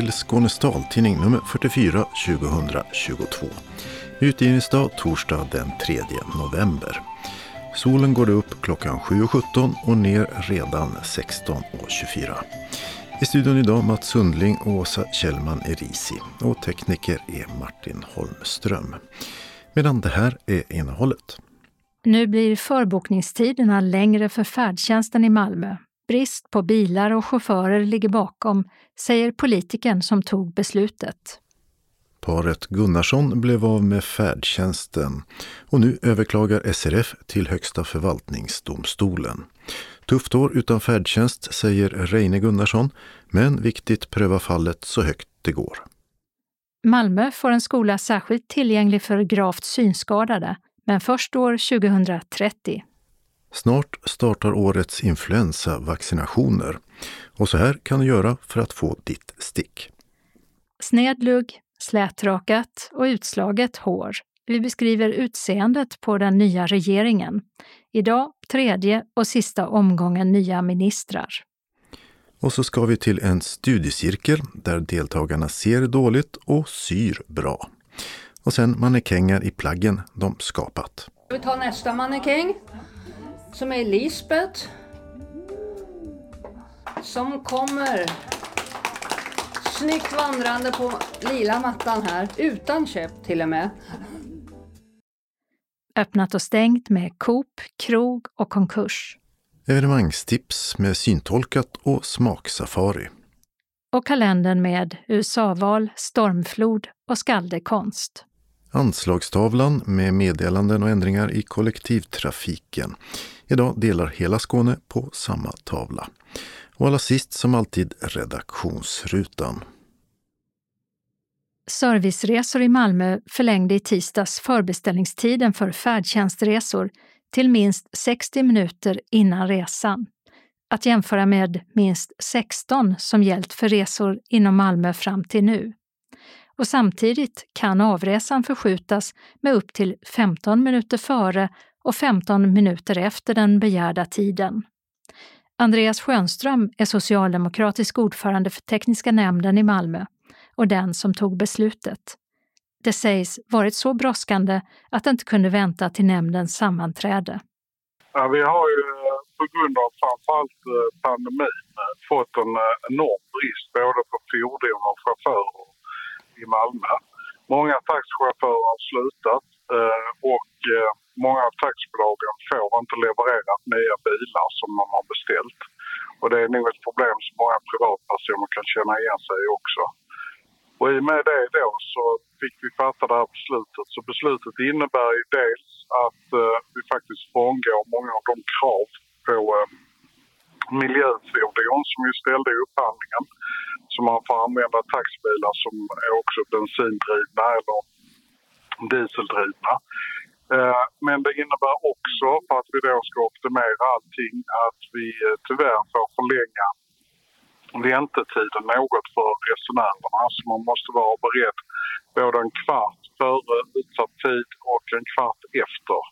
Till Skånes taltidning nummer 44 2022. Utgivningsdag torsdag den 3 november. Solen går upp klockan 7.17 och ner redan 16.24. I studion idag Mats Sundling och Åsa Kjellman Erisi och tekniker är Martin Holmström. Medan det här är innehållet. Nu blir förbokningstiderna längre för färdtjänsten i Malmö. Brist på bilar och chaufförer ligger bakom, säger politikern som tog beslutet. Paret Gunnarsson blev av med färdtjänsten och nu överklagar SRF till Högsta förvaltningsdomstolen. Tufft år utan färdtjänst, säger Reine Gunnarsson, men viktigt pröva fallet så högt det går. Malmö får en skola särskilt tillgänglig för gravt synskadade, men först år 2030. Snart startar årets influensavaccinationer och så här kan du göra för att få ditt stick. Sned lugg, slätrakat och utslaget hår. Vi beskriver utseendet på den nya regeringen. Idag tredje och sista omgången nya ministrar. Och så ska vi till en studiecirkel där deltagarna ser dåligt och syr bra. Och sen mannekänger i plaggen de skapat. Vi tar nästa mannekäng som är Lisbeth. Som kommer snyggt vandrande på lila mattan här, utan käpp till och med. Öppnat och stängt med Coop, krog och konkurs. Evenemangstips med syntolkat och smaksafari. Och kalendern med USA-val, stormflod och skaldekonst. Anslagstavlan med meddelanden och ändringar i kollektivtrafiken. Idag delar hela Skåne på samma tavla. Och allra sist som alltid redaktionsrutan. Serviceresor i Malmö förlängde i tisdags förbeställningstiden för färdtjänstresor till minst 60 minuter innan resan. Att jämföra med minst 16 som gällt för resor inom Malmö fram till nu. Och samtidigt kan avresan förskjutas med upp till 15 minuter före och 15 minuter efter den begärda tiden. Andreas Schönström är socialdemokratisk ordförande för tekniska nämnden i Malmö och den som tog beslutet. Det sägs varit så brådskande att det inte kunde vänta till nämndens sammanträde. Ja, vi har ju eh, på grund av framförallt eh, pandemin eh, fått en enorm brist både på fordon och chaufförer i Malmö. Många taxichaufförer har slutat eh, och eh, många av taxibolagen får inte levererat nya bilar som de har beställt. Och det är nog ett problem som många privatpersoner kan känna igen sig i också. Och i och med det då så fick vi fatta det här beslutet. Så beslutet innebär ju dels att eh, vi faktiskt frångår många av de krav på miljöfordon som vi ställde i upphandlingen. Så man får använda taxibilar som är också bensindrivna eller dieseldrivna. Eh, men det innebär också, för att vi då ska optimera allting, att vi eh, tyvärr får förlänga väntetiden något för resenärerna. Så man måste vara beredd både en kvart före utsatt tid och en kvart efter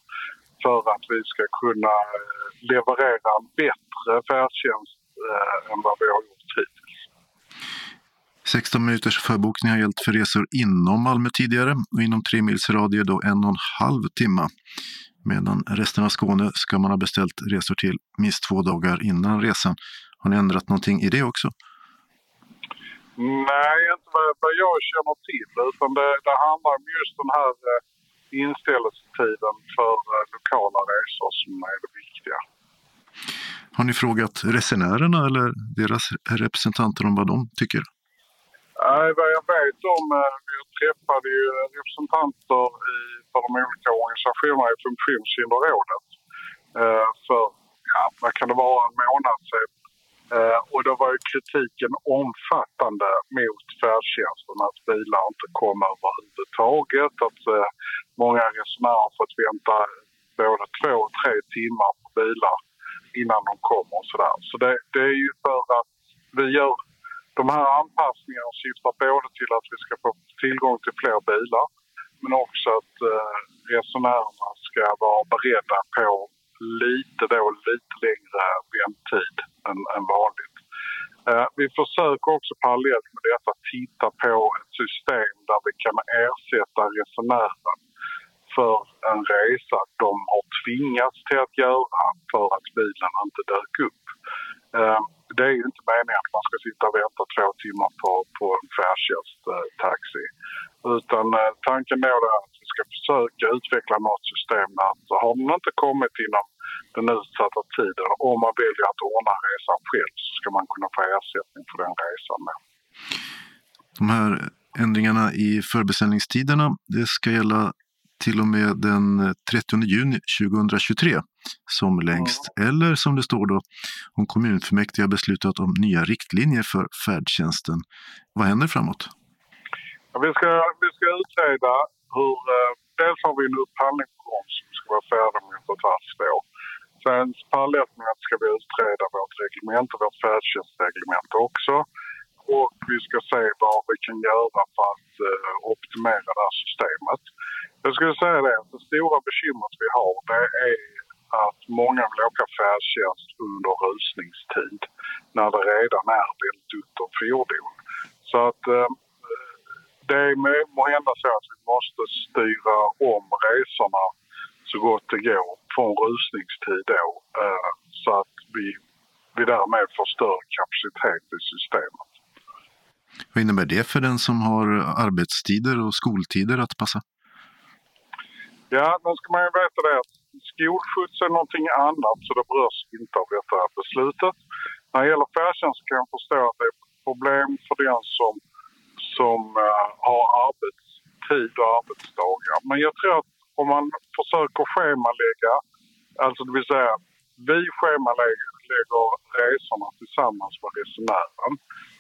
för att vi ska kunna eh, leverera en bättre färdtjänst än vad vi har gjort hittills. 16 minuters förbokning har gällt för resor inom Malmö tidigare och inom tre mils radie då en och en halv timme. Medan resten av Skåne ska man ha beställt resor till minst två dagar innan resan. Har ni ändrat någonting i det också? Nej, inte vad jag känner till. Utan det, det handlar om just den här eh, inställelsetiden för eh, lokala resor som är det viktiga. Har ni frågat resenärerna eller deras representanter om vad de tycker? Nej, vad jag vet om, eh, vi träffade ju representanter i, för de olika organisationerna i Funktionshinderrådet eh, för, ja, vad kan det vara, en månad sedan. Eh, och då var ju kritiken omfattande mot färdtjänsten, att bilar inte kom överhuvudtaget, att eh, många resenärer har fått vänta både två och tre timmar på bilar innan de kommer och sådär. Så det, det är ju för att vi gör de här anpassningarna syftar både till att vi ska få tillgång till fler bilar men också att eh, resenärerna ska vara beredda på lite, då, lite längre väntetid än, än vanligt. Eh, vi försöker också parallellt med detta titta på ett system där vi kan ersätta resenären för en resa de har tvingats till att göra för att bilen inte dök upp. Eh, det är ju inte meningen att man ska sitta och vänta två timmar på, på en färdtjänsttaxi. Eh, Utan eh, tanken är att ska försöka utveckla något system där har den inte kommit inom den utsatta tiden. Om man väljer att ordna resan själv så ska man kunna få ersättning för den resan med. De här ändringarna i förbeställningstiderna, det ska gälla till och med den 30 juni 2023 som längst. Mm. Eller som det står då, om kommunfullmäktige har beslutat om nya riktlinjer för färdtjänsten. Vad händer framåt? Ja, vi, ska, vi ska utreda hur... Eh, dels har vi en upphandling på gång som ska vara färdig om ett och ett halvt år. Sen parallellt med att ska vi utreda vårt reglement och vårt färdtjänstreglement också. Och vi ska se vad vi kan göra för att uh, optimera det här systemet. Jag skulle säga det att det stora bekymret vi har det är att många vill åka färdtjänst under rusningstid när det redan är väldigt ont om fordon. Så att eh, det är måhända så att vi måste styra om resorna så gott det går från rusningstid då eh, så att vi, vi därmed får större kapacitet i systemet. Vad innebär det för den som har arbetstider och skoltider att passa? Ja, då ska man ju veta det att skolskjuts är någonting annat så det berörs inte av detta beslutet. När det gäller färdtjänst kan jag förstå att det är problem för den som, som eh, har arbetstid och arbetsdagar. Men jag tror att om man försöker schemalägga, alltså det vill säga vi schemalägger resorna tillsammans med resenären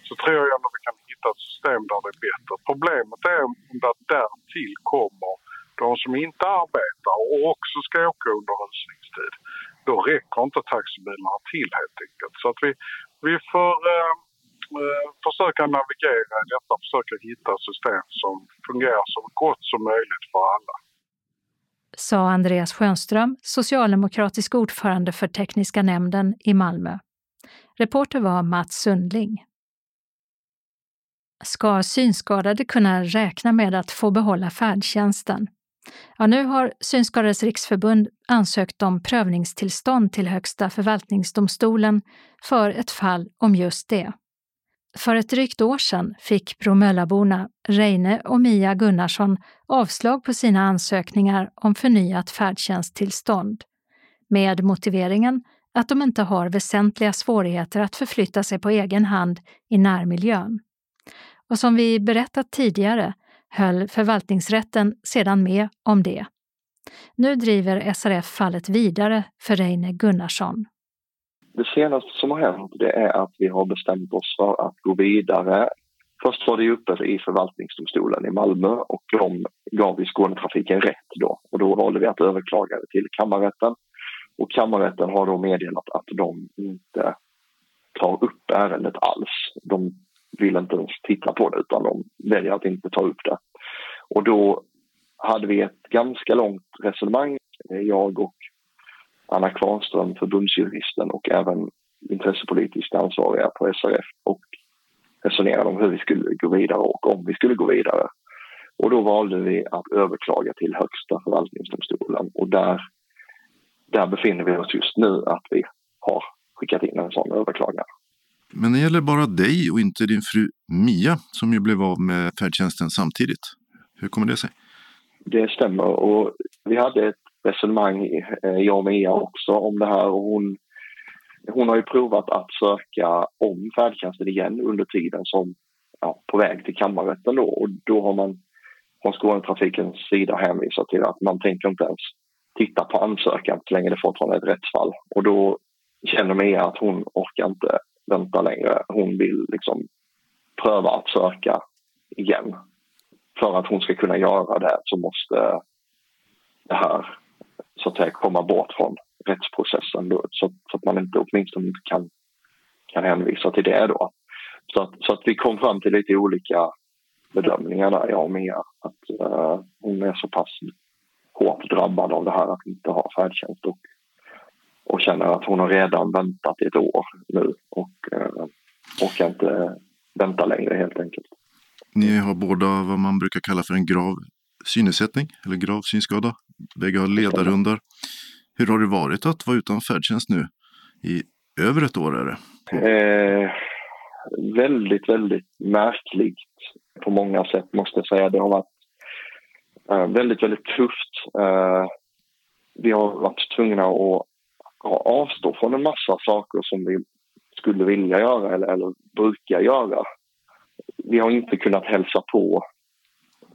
så tror jag att vi kan hitta ett system där det är bättre. Problemet är om det därtill kommer de som inte arbetar och också ska åka under rusningstid. Då räcker inte taxibilarna till helt enkelt. Så att vi, vi får eh, Eh, försöka navigera i detta, försöka hitta system som fungerar så gott som möjligt för alla sa Andreas Schönström, socialdemokratisk ordförande för tekniska nämnden i Malmö. Reporter var Mats Sundling. Ska synskadade kunna räkna med att få behålla färdtjänsten? Ja, nu har Synskadades riksförbund ansökt om prövningstillstånd till Högsta förvaltningsdomstolen för ett fall om just det. För ett drygt år sedan fick Bromöllaborna Reine och Mia Gunnarsson avslag på sina ansökningar om förnyat färdtjänsttillstånd med motiveringen att de inte har väsentliga svårigheter att förflytta sig på egen hand i närmiljön. Och som vi berättat tidigare höll förvaltningsrätten sedan med om det. Nu driver SRF fallet vidare för Reine Gunnarsson. Det senaste som har hänt det är att vi har bestämt oss för att gå vidare. Först var det uppe i förvaltningsdomstolen i Malmö och de gav vi Skånetrafiken rätt då. Och då valde vi att överklaga det till kammarrätten. Och kammarrätten har då meddelat att de inte tar upp ärendet alls. De vill inte ens titta på det utan de väljer att inte ta upp det. Och då hade vi ett ganska långt resonemang, eh, jag och Anna Kvarnström, förbundsjuristen och även intressepolitiskt ansvariga på SRF och resonerade om hur vi skulle gå vidare och om vi skulle gå vidare. Och då valde vi att överklaga till Högsta förvaltningsdomstolen och där, där befinner vi oss just nu att vi har skickat in en sån överklagan. Men det gäller bara dig och inte din fru Mia som ju blev av med färdtjänsten samtidigt. Hur kommer det sig? Det stämmer och vi hade ett resonemang, eh, jag och Mia också, om det här. Och hon, hon har ju provat att söka om färdtjänsten igen under tiden som ja, på väg till kammarrätten då. Och då har man från Skånetrafikens sida hänvisat till att man tänker inte ens titta på ansökan så länge det fortfarande är ett rättsfall. Och då känner Mia att hon orkar inte vänta längre. Hon vill liksom pröva att söka igen. För att hon ska kunna göra det så måste det här så att säga komma bort från rättsprocessen då, så, så, att man inte åtminstone kan, kan hänvisa till det då. Så att, så att vi kom fram till lite olika bedömningar där, jag och Mia. Att uh, hon är så pass hårt drabbad av det här att inte ha färdtjänst och, och känner att hon har redan väntat i ett år nu. Och, uh, orkar inte vänta längre helt enkelt. Ni har båda vad man brukar kalla för en grav synnedsättning eller grav synskada. Bägge har ledarhundar. Hur har det varit att vara utan färdtjänst nu i över ett år? Är det? Eh, väldigt, väldigt märkligt på många sätt måste jag säga. Det har varit eh, väldigt, väldigt tufft. Eh, vi har varit tvungna att avstå från en massa saker som vi skulle vilja göra eller, eller brukar göra. Vi har inte kunnat hälsa på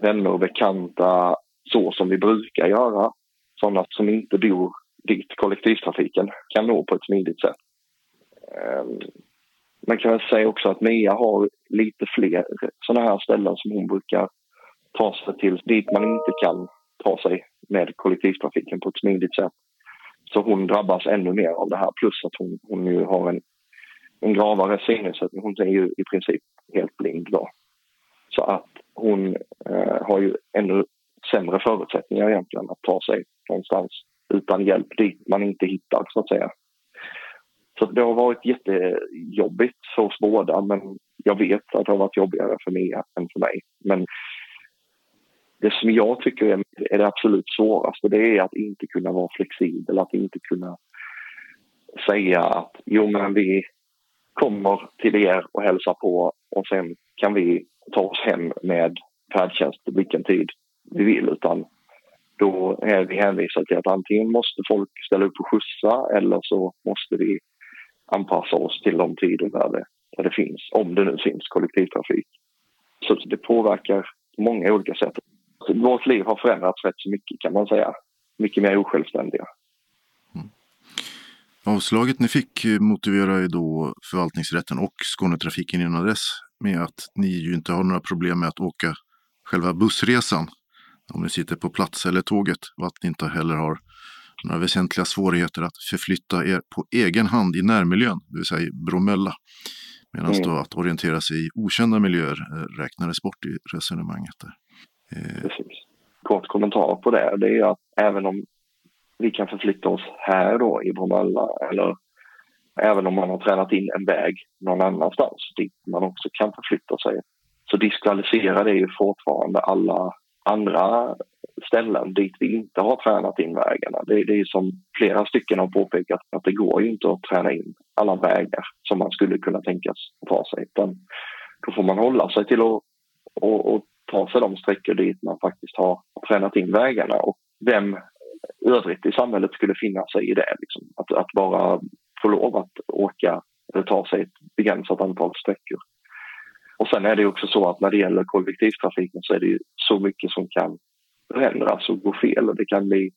vänner och bekanta så som vi brukar göra. Sådana som inte bor dit kollektivtrafiken kan nå på ett smidigt sätt. Ehm, man kan väl säga också att Mia har lite fler sådana här ställen som hon brukar ta sig till dit man inte kan ta sig med kollektivtrafiken på ett smidigt sätt. Så hon drabbas ännu mer av det här plus att hon, hon ju har en, en gravare synnedsättning. Hon är ju i princip helt blind då. Så att hon eh, har ju ännu sämre förutsättningar egentligen att ta sig någonstans utan hjälp dit man inte hittar så att säga. Så det har varit jättejobbigt för oss båda men jag vet att det har varit jobbigare för Mia än för mig. Men det som jag tycker är, är det absolut svåraste det är att inte kunna vara flexibel, att inte kunna säga att jo men vi kommer till er och hälsar på och sen kan vi ta oss hem med färdtjänst vilken tid vi vill utan då är vi hänvisade till att antingen måste folk ställa upp och skjutsa eller så måste vi anpassa oss till de tider där det, där det finns, om det nu finns kollektivtrafik. Så det påverkar på många olika sätt. Vårt liv har förändrats rätt så mycket kan man säga. Mycket mer osjälvständiga. Mm. Avslaget ni fick eh, motiverar ju då förvaltningsrätten och Skånetrafiken innan dess med att ni ju inte har några problem med att åka själva bussresan om ni sitter på plats eller tåget och att ni inte heller har några väsentliga svårigheter att förflytta er på egen hand i närmiljön, det vill säga i Bromölla. Medan mm. då att orientera sig i okända miljöer eh, räknades bort i resonemanget. Där. Eh. Precis. Kort kommentar på det, det är att även om vi kan förflytta oss här då i Bromölla eller även om man har tränat in en väg någon annanstans dit man också kan förflytta sig så diskvalificerar det ju fortfarande alla andra ställen dit vi inte har tränat in vägarna. Det, det är som flera stycken har påpekat att det går ju inte att träna in alla vägar som man skulle kunna tänkas ta sig. Utan då får man hålla sig till att och, och ta sig de sträckor dit man faktiskt har tränat in vägarna. Och vem övrigt i samhället skulle finna sig i det? Liksom. Att, att bara få lov att åka eller ta sig ett begränsat antal sträckor. Och sen är det också så att när det gäller kollektivtrafiken så är det ju så mycket som kan förändras och gå fel. Det kan bli,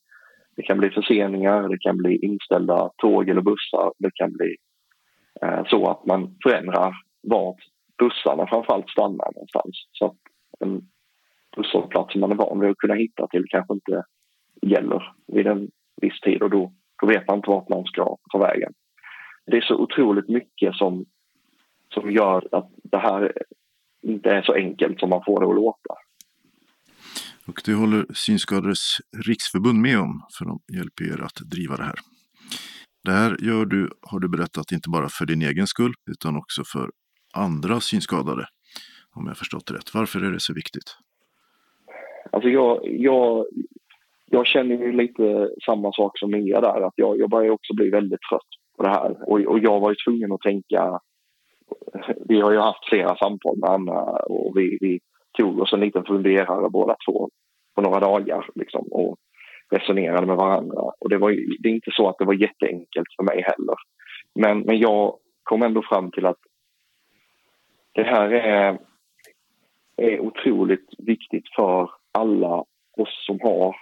det kan bli förseningar, det kan bli inställda tåg eller bussar. Det kan bli eh, så att man förändrar vart bussarna framförallt stannar någonstans. Så att en busshållplats som man är van vid att kunna hitta till kanske inte gäller vid en viss tid och då, då vet man inte vart man ska ta vägen. Det är så otroligt mycket som, som gör att det här inte är så enkelt som man får det att låta. Och det håller Synskadades riksförbund med om, för de hjälper er att driva det här. Det här gör du, har du berättat, inte bara för din egen skull, utan också för andra synskadade, om jag förstått rätt. Varför är det så viktigt? Alltså jag, jag, jag känner ju lite samma sak som Mia där, att jag, jag börjar också bli väldigt trött på det här. Och, och jag var ju tvungen att tänka, vi har ju haft flera samtal med Anna och vi, vi tog oss en liten funderare båda två på några dagar liksom, och resonerade med varandra. Och det, var, det är inte så att det var jätteenkelt för mig heller. Men, men jag kom ändå fram till att det här är, är otroligt viktigt för alla oss som har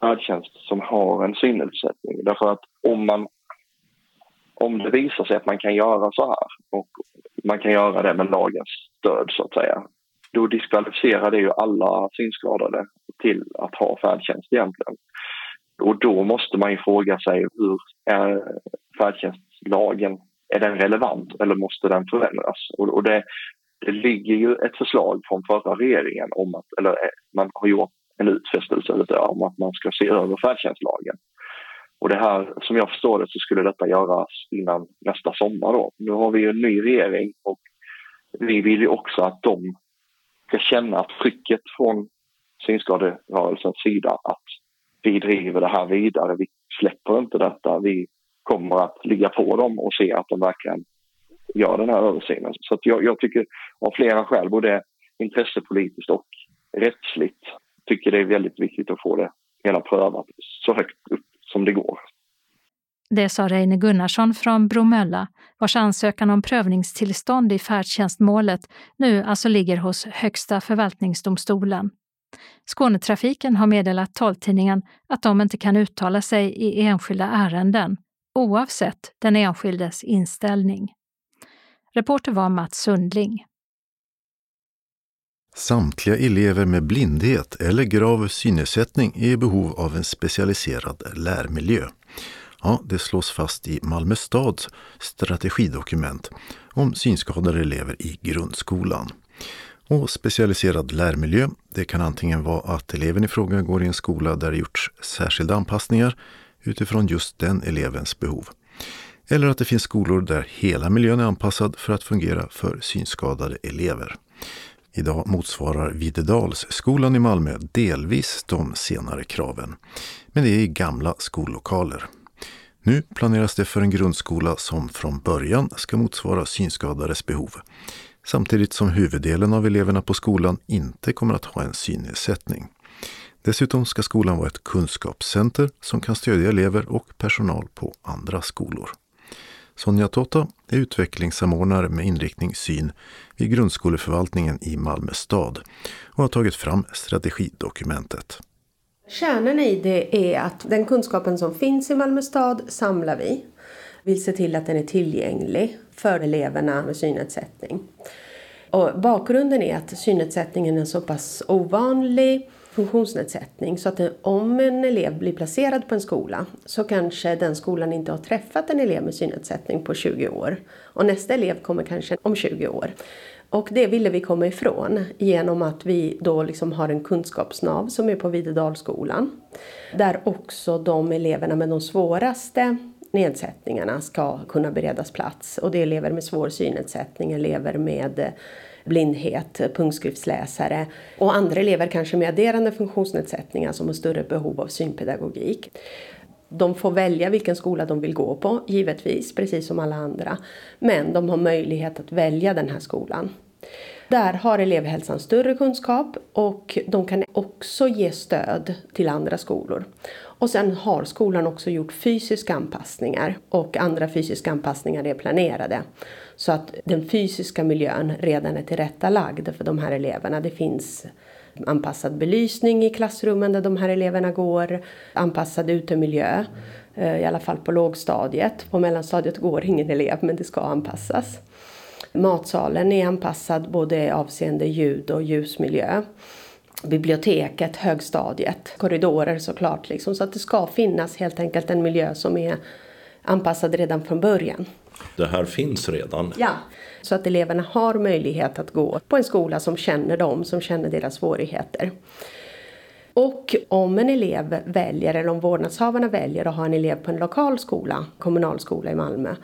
färdtjänst som har en synnedsättning. Därför att om man om det visar sig att man kan göra så här och man kan göra det med lagens stöd så att säga då diskvalificerar det ju alla synskadade till att ha färdtjänst egentligen. Och då måste man ju fråga sig hur är färdtjänstlagen, är den relevant eller måste den förändras? Och, och det, det ligger ju ett förslag från förra regeringen om att, eller eh, man har gjort en utfästelse om att man ska se över färdtjänstlagen. Och det här, som jag förstår det, så skulle detta göras innan nästa sommar då. Nu har vi ju en ny regering och vi vill ju också att de ska känna att trycket från synskaderörelsens sida att vi driver det här vidare, vi släpper inte detta, vi kommer att ligga på dem och se att de verkligen gör den här översynen. Så jag, jag, tycker av flera skäl, både intressepolitiskt och rättsligt, tycker det är väldigt viktigt att få det hela prövat så högt upp som det går. Det sa Reine Gunnarsson från Bromölla, vars ansökan om prövningstillstånd i färdtjänstmålet nu alltså ligger hos Högsta förvaltningsdomstolen. Skånetrafiken har meddelat taltidningen att de inte kan uttala sig i enskilda ärenden, oavsett den enskildes inställning. Reporter var Mats Sundling. Samtliga elever med blindhet eller grav synnedsättning är i behov av en specialiserad lärmiljö. Ja, det slås fast i Malmö stads strategidokument om synskadade elever i grundskolan. Och specialiserad lärmiljö, det kan antingen vara att eleven i fråga går i en skola där det gjorts särskilda anpassningar utifrån just den elevens behov. Eller att det finns skolor där hela miljön är anpassad för att fungera för synskadade elever. Idag motsvarar Videdalsskolan i Malmö delvis de senare kraven. Men det är i gamla skollokaler. Nu planeras det för en grundskola som från början ska motsvara synskadades behov. Samtidigt som huvuddelen av eleverna på skolan inte kommer att ha en synnedsättning. Dessutom ska skolan vara ett kunskapscenter som kan stödja elever och personal på andra skolor. Sonja Totta är utvecklingssamordnare med inriktning syn vid grundskoleförvaltningen i Malmö stad och har tagit fram strategidokumentet. Kärnan i det är att den kunskapen som finns i Malmö stad samlar vi. Vi vill se till att den är tillgänglig för eleverna med synnedsättning. Och bakgrunden är att synnedsättningen är så pass ovanlig funktionsnedsättning så att om en elev blir placerad på en skola så kanske den skolan inte har träffat en elev med synnedsättning på 20 år. Och nästa elev kommer kanske om 20 år. Och det ville vi komma ifrån genom att vi då liksom har en kunskapsnav som är på Videdalsskolan. Där också de eleverna med de svåraste nedsättningarna ska kunna beredas plats. Och det är elever med svår synnedsättning, elever med blindhet, punktskriftsläsare och andra elever kanske med adderande funktionsnedsättningar som har större behov av synpedagogik. De får välja vilken skola de vill gå på, givetvis, precis som alla andra. Men de har möjlighet att välja den här skolan. Där har elevhälsan större kunskap och de kan också ge stöd till andra skolor. Och sen har skolan också gjort fysiska anpassningar och andra fysiska anpassningar är planerade. Så att den fysiska miljön redan är tillrättalagd för de här eleverna. Det finns anpassad belysning i klassrummen där de här eleverna går, anpassad utemiljö, eh, i alla fall på lågstadiet. På mellanstadiet går ingen elev men det ska anpassas. Matsalen är anpassad både avseende ljud och ljusmiljö. Biblioteket, högstadiet, korridorer såklart. Liksom, så att det ska finnas helt enkelt en miljö som är anpassad redan från början. Det här finns redan? Ja, så att eleverna har möjlighet att gå på en skola som känner dem, som känner deras svårigheter. Och om en elev väljer, eller om vårdnadshavarna väljer att ha en elev på en lokal skola, kommunal skola i Malmö,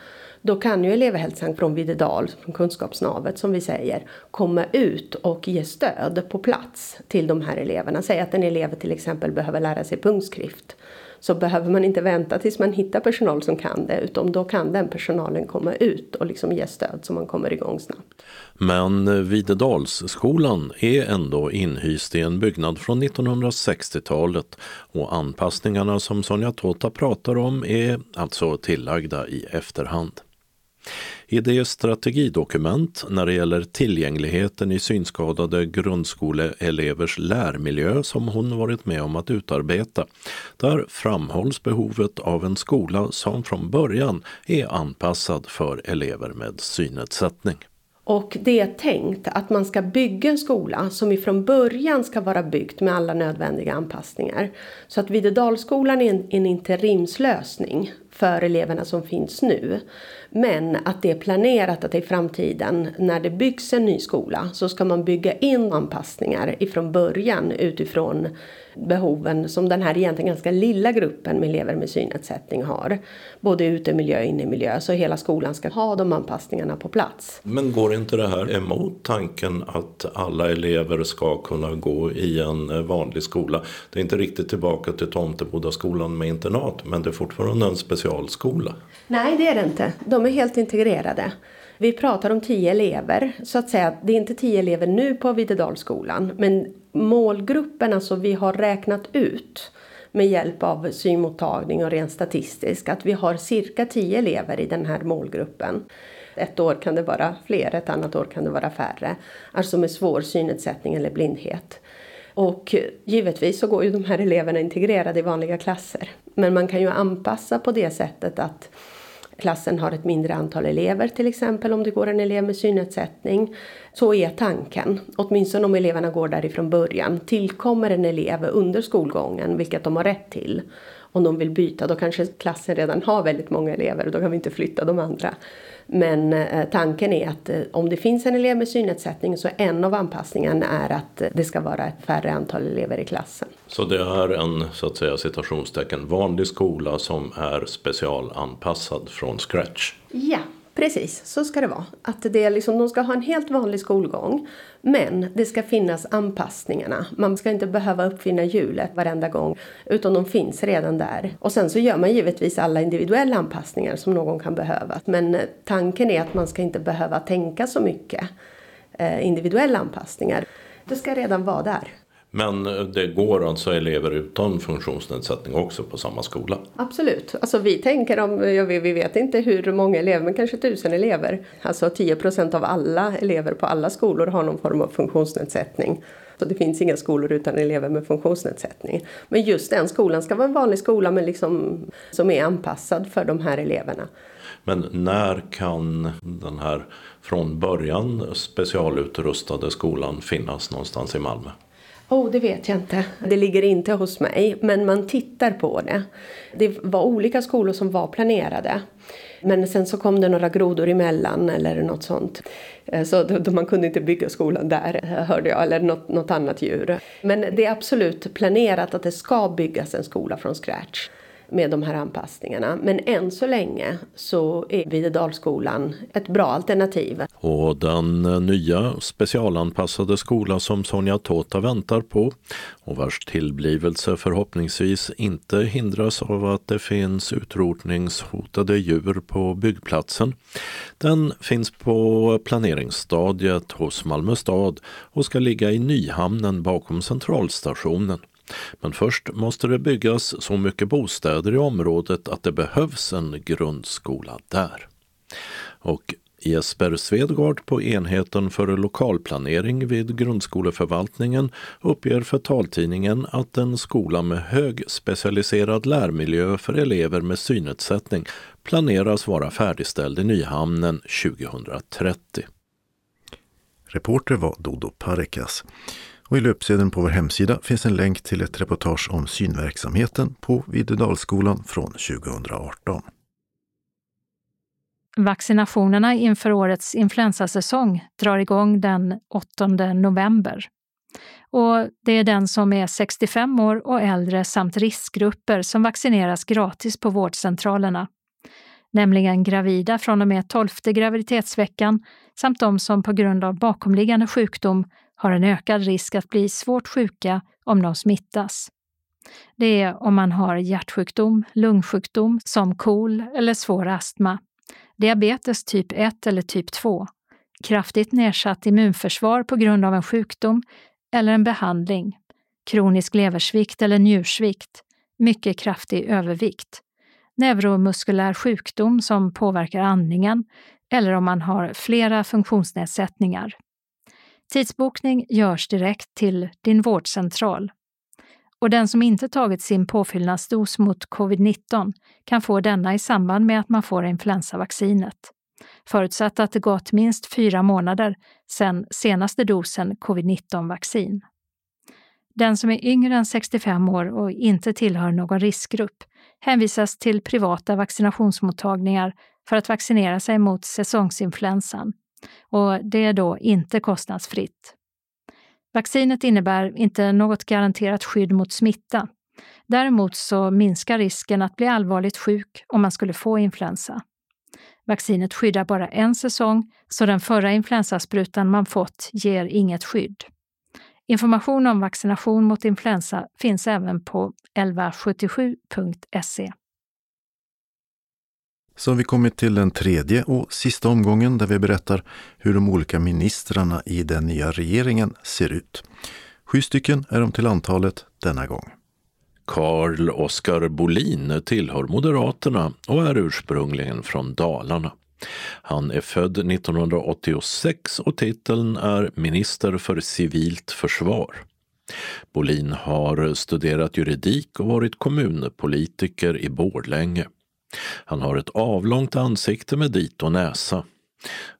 då kan ju elevhälsan från Videdal, från kunskapsnavet som vi säger, komma ut och ge stöd på plats till de här eleverna. Säg att en elev till exempel behöver lära sig punktskrift så behöver man inte vänta tills man hittar personal som kan det utan då kan den personalen komma ut och liksom ge stöd så man kommer igång snabbt. Men Videdalsskolan är ändå inhyst i en byggnad från 1960-talet och anpassningarna som Sonja Tota pratar om är alltså tillagda i efterhand. I det strategidokument när det gäller tillgängligheten i synskadade grundskoleelevers lärmiljö som hon varit med om att utarbeta, där framhålls behovet av en skola som från början är anpassad för elever med synnedsättning. Och det är tänkt att man ska bygga en skola som ifrån början ska vara byggt med alla nödvändiga anpassningar. Så att Videdalsskolan är en, en interimslösning för eleverna som finns nu. Men att det är planerat att i framtiden när det byggs en ny skola så ska man bygga in anpassningar ifrån början utifrån behoven som den här egentligen ganska lilla gruppen med elever med synnedsättning har. Både utemiljö och innemiljö, så hela skolan ska ha de anpassningarna på plats. Men går inte det här emot tanken att alla elever ska kunna gå i en vanlig skola? Det är inte riktigt tillbaka till Tomtebodaskolan med internat, men det är fortfarande en specialskola. Nej, det är det inte. De är helt integrerade. Vi pratar om tio elever, så att säga. Det är inte tio elever nu på Videdalsskolan, men målgruppen, alltså vi har räknat ut med hjälp av synmottagning och rent statistiskt att vi har cirka tio elever i den här målgruppen. Ett år kan det vara fler, ett annat år kan det vara färre. Alltså med svår synnedsättning eller blindhet. Och givetvis så går ju de här eleverna integrerade i vanliga klasser. Men man kan ju anpassa på det sättet att klassen har ett mindre antal elever till exempel om det går en elev med synnedsättning. Så är tanken, åtminstone om eleverna går där ifrån början. Tillkommer en elev under skolgången, vilket de har rätt till, om de vill byta, då kanske klassen redan har väldigt många elever och då kan vi inte flytta de andra. Men eh, tanken är att eh, om det finns en elev med synnedsättning så en av anpassningarna är att eh, det ska vara ett färre antal elever i klassen. Så det är en så att säga citationstecken vanlig skola som är specialanpassad från scratch? Ja, Precis, så ska det vara. Att det är liksom, de ska ha en helt vanlig skolgång. Men det ska finnas anpassningarna. Man ska inte behöva uppfinna hjulet varenda gång. Utan de finns redan där. Och sen så gör man givetvis alla individuella anpassningar som någon kan behöva. Men eh, tanken är att man ska inte behöva tänka så mycket eh, individuella anpassningar. Det ska redan vara där. Men det går alltså elever utan funktionsnedsättning också på samma skola? Absolut. Alltså vi tänker om, ja, vi vet inte hur många elever, men kanske tusen elever. Alltså 10 procent av alla elever på alla skolor har någon form av funktionsnedsättning. Så det finns inga skolor utan elever med funktionsnedsättning. Men just den skolan ska vara en vanlig skola men liksom, som är anpassad för de här eleverna. Men när kan den här från början specialutrustade skolan finnas någonstans i Malmö? Oh, det vet jag inte. Det ligger inte hos mig, men man tittar på det. Det var olika skolor som var planerade. Men sen så kom det några grodor emellan eller något sånt. Eh, så då, man kunde inte bygga skolan där, hörde jag, eller något, något annat djur. Men det är absolut planerat att det ska byggas en skola från scratch med de här anpassningarna. Men än så länge så är Videdalsskolan ett bra alternativ. Och den nya specialanpassade skola som Sonja Tota väntar på och vars tillblivelse förhoppningsvis inte hindras av att det finns utrotningshotade djur på byggplatsen. Den finns på planeringsstadiet hos Malmö stad och ska ligga i Nyhamnen bakom centralstationen. Men först måste det byggas så mycket bostäder i området att det behövs en grundskola där. Och Jesper Svedgard på enheten för lokalplanering vid grundskoleförvaltningen uppger för taltidningen att en skola med hög specialiserad lärmiljö för elever med synnedsättning planeras vara färdigställd i Nyhamnen 2030. Reporter var Dodo Parekas. Och I löpsedeln på vår hemsida finns en länk till ett reportage om synverksamheten på Videdalsskolan från 2018. Vaccinationerna inför årets influensasäsong drar igång den 8 november. Och det är den som är 65 år och äldre samt riskgrupper som vaccineras gratis på vårdcentralerna. Nämligen gravida från och med 12 graviditetsveckan samt de som på grund av bakomliggande sjukdom har en ökad risk att bli svårt sjuka om de smittas. Det är om man har hjärtsjukdom, lungsjukdom som KOL eller svår astma, diabetes typ 1 eller typ 2, kraftigt nedsatt immunförsvar på grund av en sjukdom eller en behandling, kronisk leversvikt eller njursvikt, mycket kraftig övervikt, neuromuskulär sjukdom som påverkar andningen eller om man har flera funktionsnedsättningar. Tidsbokning görs direkt till din vårdcentral. Och den som inte tagit sin påfyllnadsdos mot covid-19 kan få denna i samband med att man får influensavaccinet. Förutsatt att det gått minst fyra månader sedan senaste dosen covid-19-vaccin. Den som är yngre än 65 år och inte tillhör någon riskgrupp hänvisas till privata vaccinationsmottagningar för att vaccinera sig mot säsongsinfluensan och det är då inte kostnadsfritt. Vaccinet innebär inte något garanterat skydd mot smitta. Däremot så minskar risken att bli allvarligt sjuk om man skulle få influensa. Vaccinet skyddar bara en säsong, så den förra influensasprutan man fått ger inget skydd. Information om vaccination mot influensa finns även på 1177.se. Så har vi kommit till den tredje och sista omgången där vi berättar hur de olika ministrarna i den nya regeringen ser ut. Sju stycken är de till antalet denna gång. Karl-Oskar Bolin tillhör Moderaterna och är ursprungligen från Dalarna. Han är född 1986 och titeln är minister för civilt försvar. Bolin har studerat juridik och varit kommunpolitiker i Borlänge. Han har ett avlångt ansikte med dit och näsa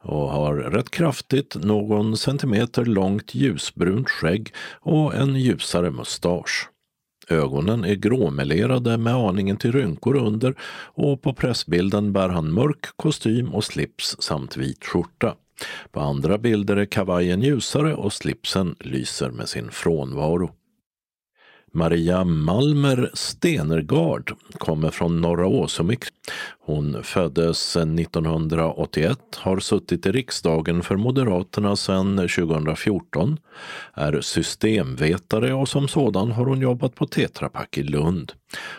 och har rätt kraftigt någon centimeter långt ljusbrunt skägg och en ljusare mustasch. Ögonen är gråmelerade med aningen till rynkor under och på pressbilden bär han mörk kostym och slips samt vit skjorta. På andra bilder är kavajen ljusare och slipsen lyser med sin frånvaro. Maria Malmer Stenergard kommer från Norra Åsumik. Hon föddes 1981, har suttit i riksdagen för Moderaterna sedan 2014, är systemvetare och som sådan har hon jobbat på Tetra Pak i Lund.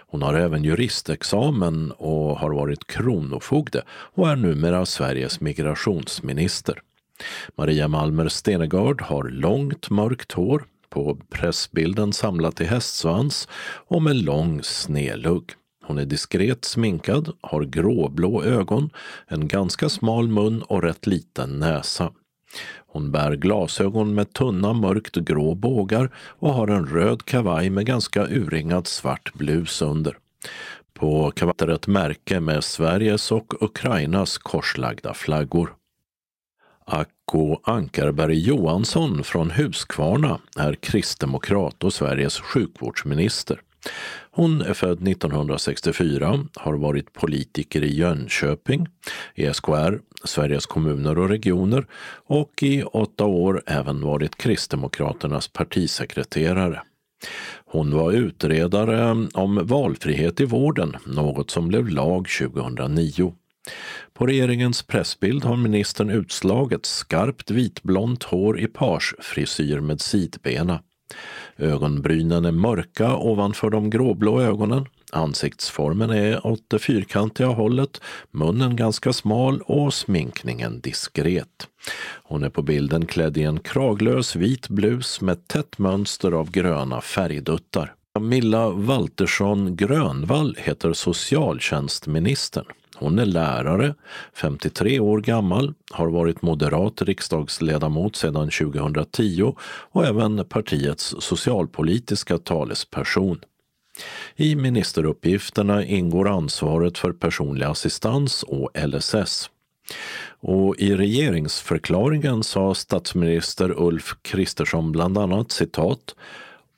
Hon har även juristexamen och har varit kronofogde och är numera Sveriges migrationsminister. Maria Malmer Stenegard har långt mörkt hår, på pressbilden samlat i hästsvans och med lång snedlugg. Hon är diskret sminkad, har gråblå ögon, en ganska smal mun och rätt liten näsa. Hon bär glasögon med tunna mörkt grå bågar och har en röd kavaj med ganska urringad svart blus under. På kavajen ett märke med Sveriges och Ukrainas korslagda flaggor. Acko Ankarberg Johansson från Huskvarna är kristdemokrat och Sveriges sjukvårdsminister. Hon är född 1964, har varit politiker i Jönköping, i SKR, Sveriges kommuner och regioner och i åtta år även varit Kristdemokraternas partisekreterare. Hon var utredare om valfrihet i vården, något som blev lag 2009. På regeringens pressbild har ministern utslaget skarpt vitblont hår i parsfrisyr med sidbena. Ögonbrynen är mörka ovanför de gråblå ögonen. Ansiktsformen är åt det fyrkantiga hållet, munnen ganska smal och sminkningen diskret. Hon är på bilden klädd i en kraglös vit blus med tätt mönster av gröna färgduttar. Camilla Waltersson Grönvall heter socialtjänstministern. Hon är lärare, 53 år gammal, har varit moderat riksdagsledamot sedan 2010 och även partiets socialpolitiska talesperson. I ministeruppgifterna ingår ansvaret för personlig assistans och LSS. Och I regeringsförklaringen sa statsminister Ulf Kristersson bland annat citat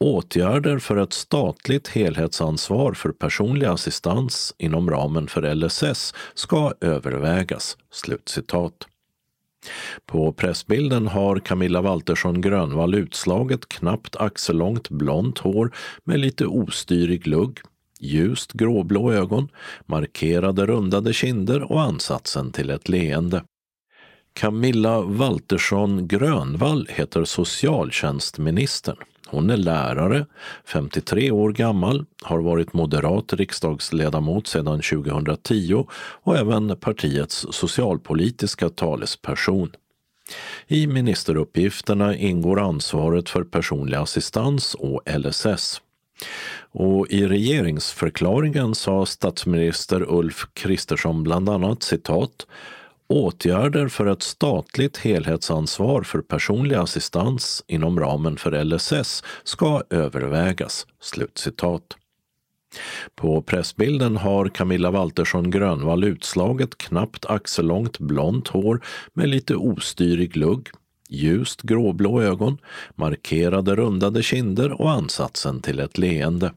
Åtgärder för ett statligt helhetsansvar för personlig assistans inom ramen för LSS ska övervägas." Slutcitat. På pressbilden har Camilla Waltersson Grönvall utslaget knappt axellångt blont hår med lite ostyrig lugg, ljust gråblå ögon, markerade rundade kinder och ansatsen till ett leende. Camilla Waltersson Grönvall heter socialtjänstministern. Hon är lärare, 53 år gammal, har varit moderat riksdagsledamot sedan 2010 och även partiets socialpolitiska talesperson. I ministeruppgifterna ingår ansvaret för personlig assistans och LSS. Och I regeringsförklaringen sa statsminister Ulf Kristersson bland annat citat Åtgärder för ett statligt helhetsansvar för personlig assistans inom ramen för LSS ska övervägas." Slutcitat. På pressbilden har Camilla Waltersson Grönvall utslaget knappt axellångt blont hår med lite ostyrig lugg, ljust gråblå ögon, markerade rundade kinder och ansatsen till ett leende.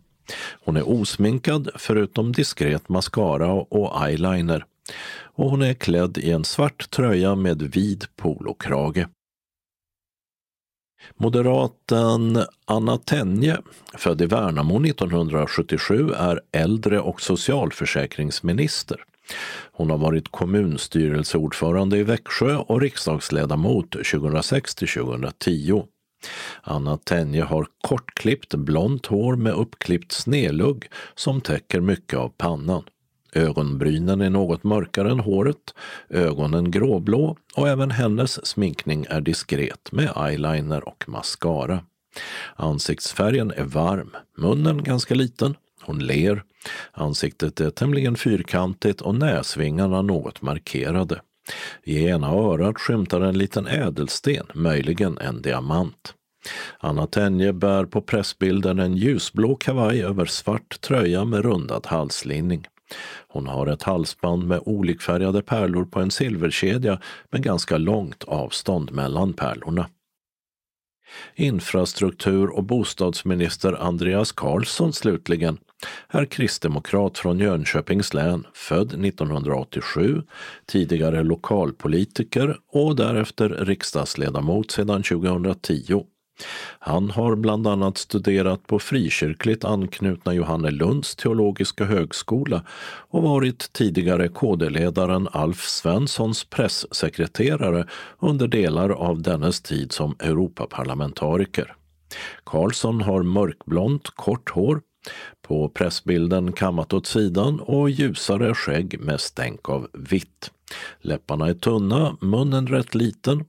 Hon är osminkad förutom diskret mascara och eyeliner och hon är klädd i en svart tröja med vid polokrage. Moderaten Anna Tenje, född i Värnamo 1977, är äldre och socialförsäkringsminister. Hon har varit kommunstyrelseordförande i Växjö och riksdagsledamot 2006 till 2010. Anna Tenje har kortklippt blont hår med uppklippt snedlugg som täcker mycket av pannan. Ögonbrynen är något mörkare än håret, ögonen gråblå och även hennes sminkning är diskret med eyeliner och mascara. Ansiktsfärgen är varm, munnen ganska liten, hon ler. Ansiktet är tämligen fyrkantigt och näsvingarna något markerade. I ena örat skymtar en liten ädelsten, möjligen en diamant. Anna Tenje bär på pressbilden en ljusblå kavaj över svart tröja med rundad halslinning. Hon har ett halsband med olikfärgade pärlor på en silverkedja med ganska långt avstånd mellan pärlorna. Infrastruktur och bostadsminister Andreas Karlsson slutligen är kristdemokrat från Jönköpings län, född 1987, tidigare lokalpolitiker och därefter riksdagsledamot sedan 2010. Han har bland annat studerat på frikyrkligt anknutna Johannelunds teologiska högskola och varit tidigare KD-ledaren Alf Svenssons pressekreterare under delar av dennes tid som Europaparlamentariker. Karlsson har mörkblont, kort hår, på pressbilden kammat åt sidan och ljusare skägg med stänk av vitt. Läpparna är tunna, munnen rätt liten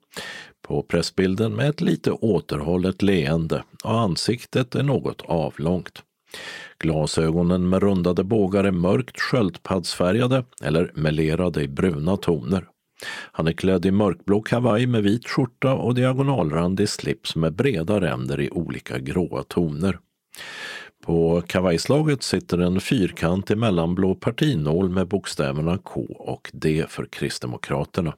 på pressbilden med ett lite återhållet leende och ansiktet är något avlångt. Glasögonen med rundade bågar är mörkt sköldpaddsfärgade eller melerade i bruna toner. Han är klädd i mörkblå kavaj med vit skjorta och diagonalrandig slips med breda ränder i olika gråa toner. På kavajslaget sitter en fyrkantig mellanblå partinål med bokstäverna K och D för Kristdemokraterna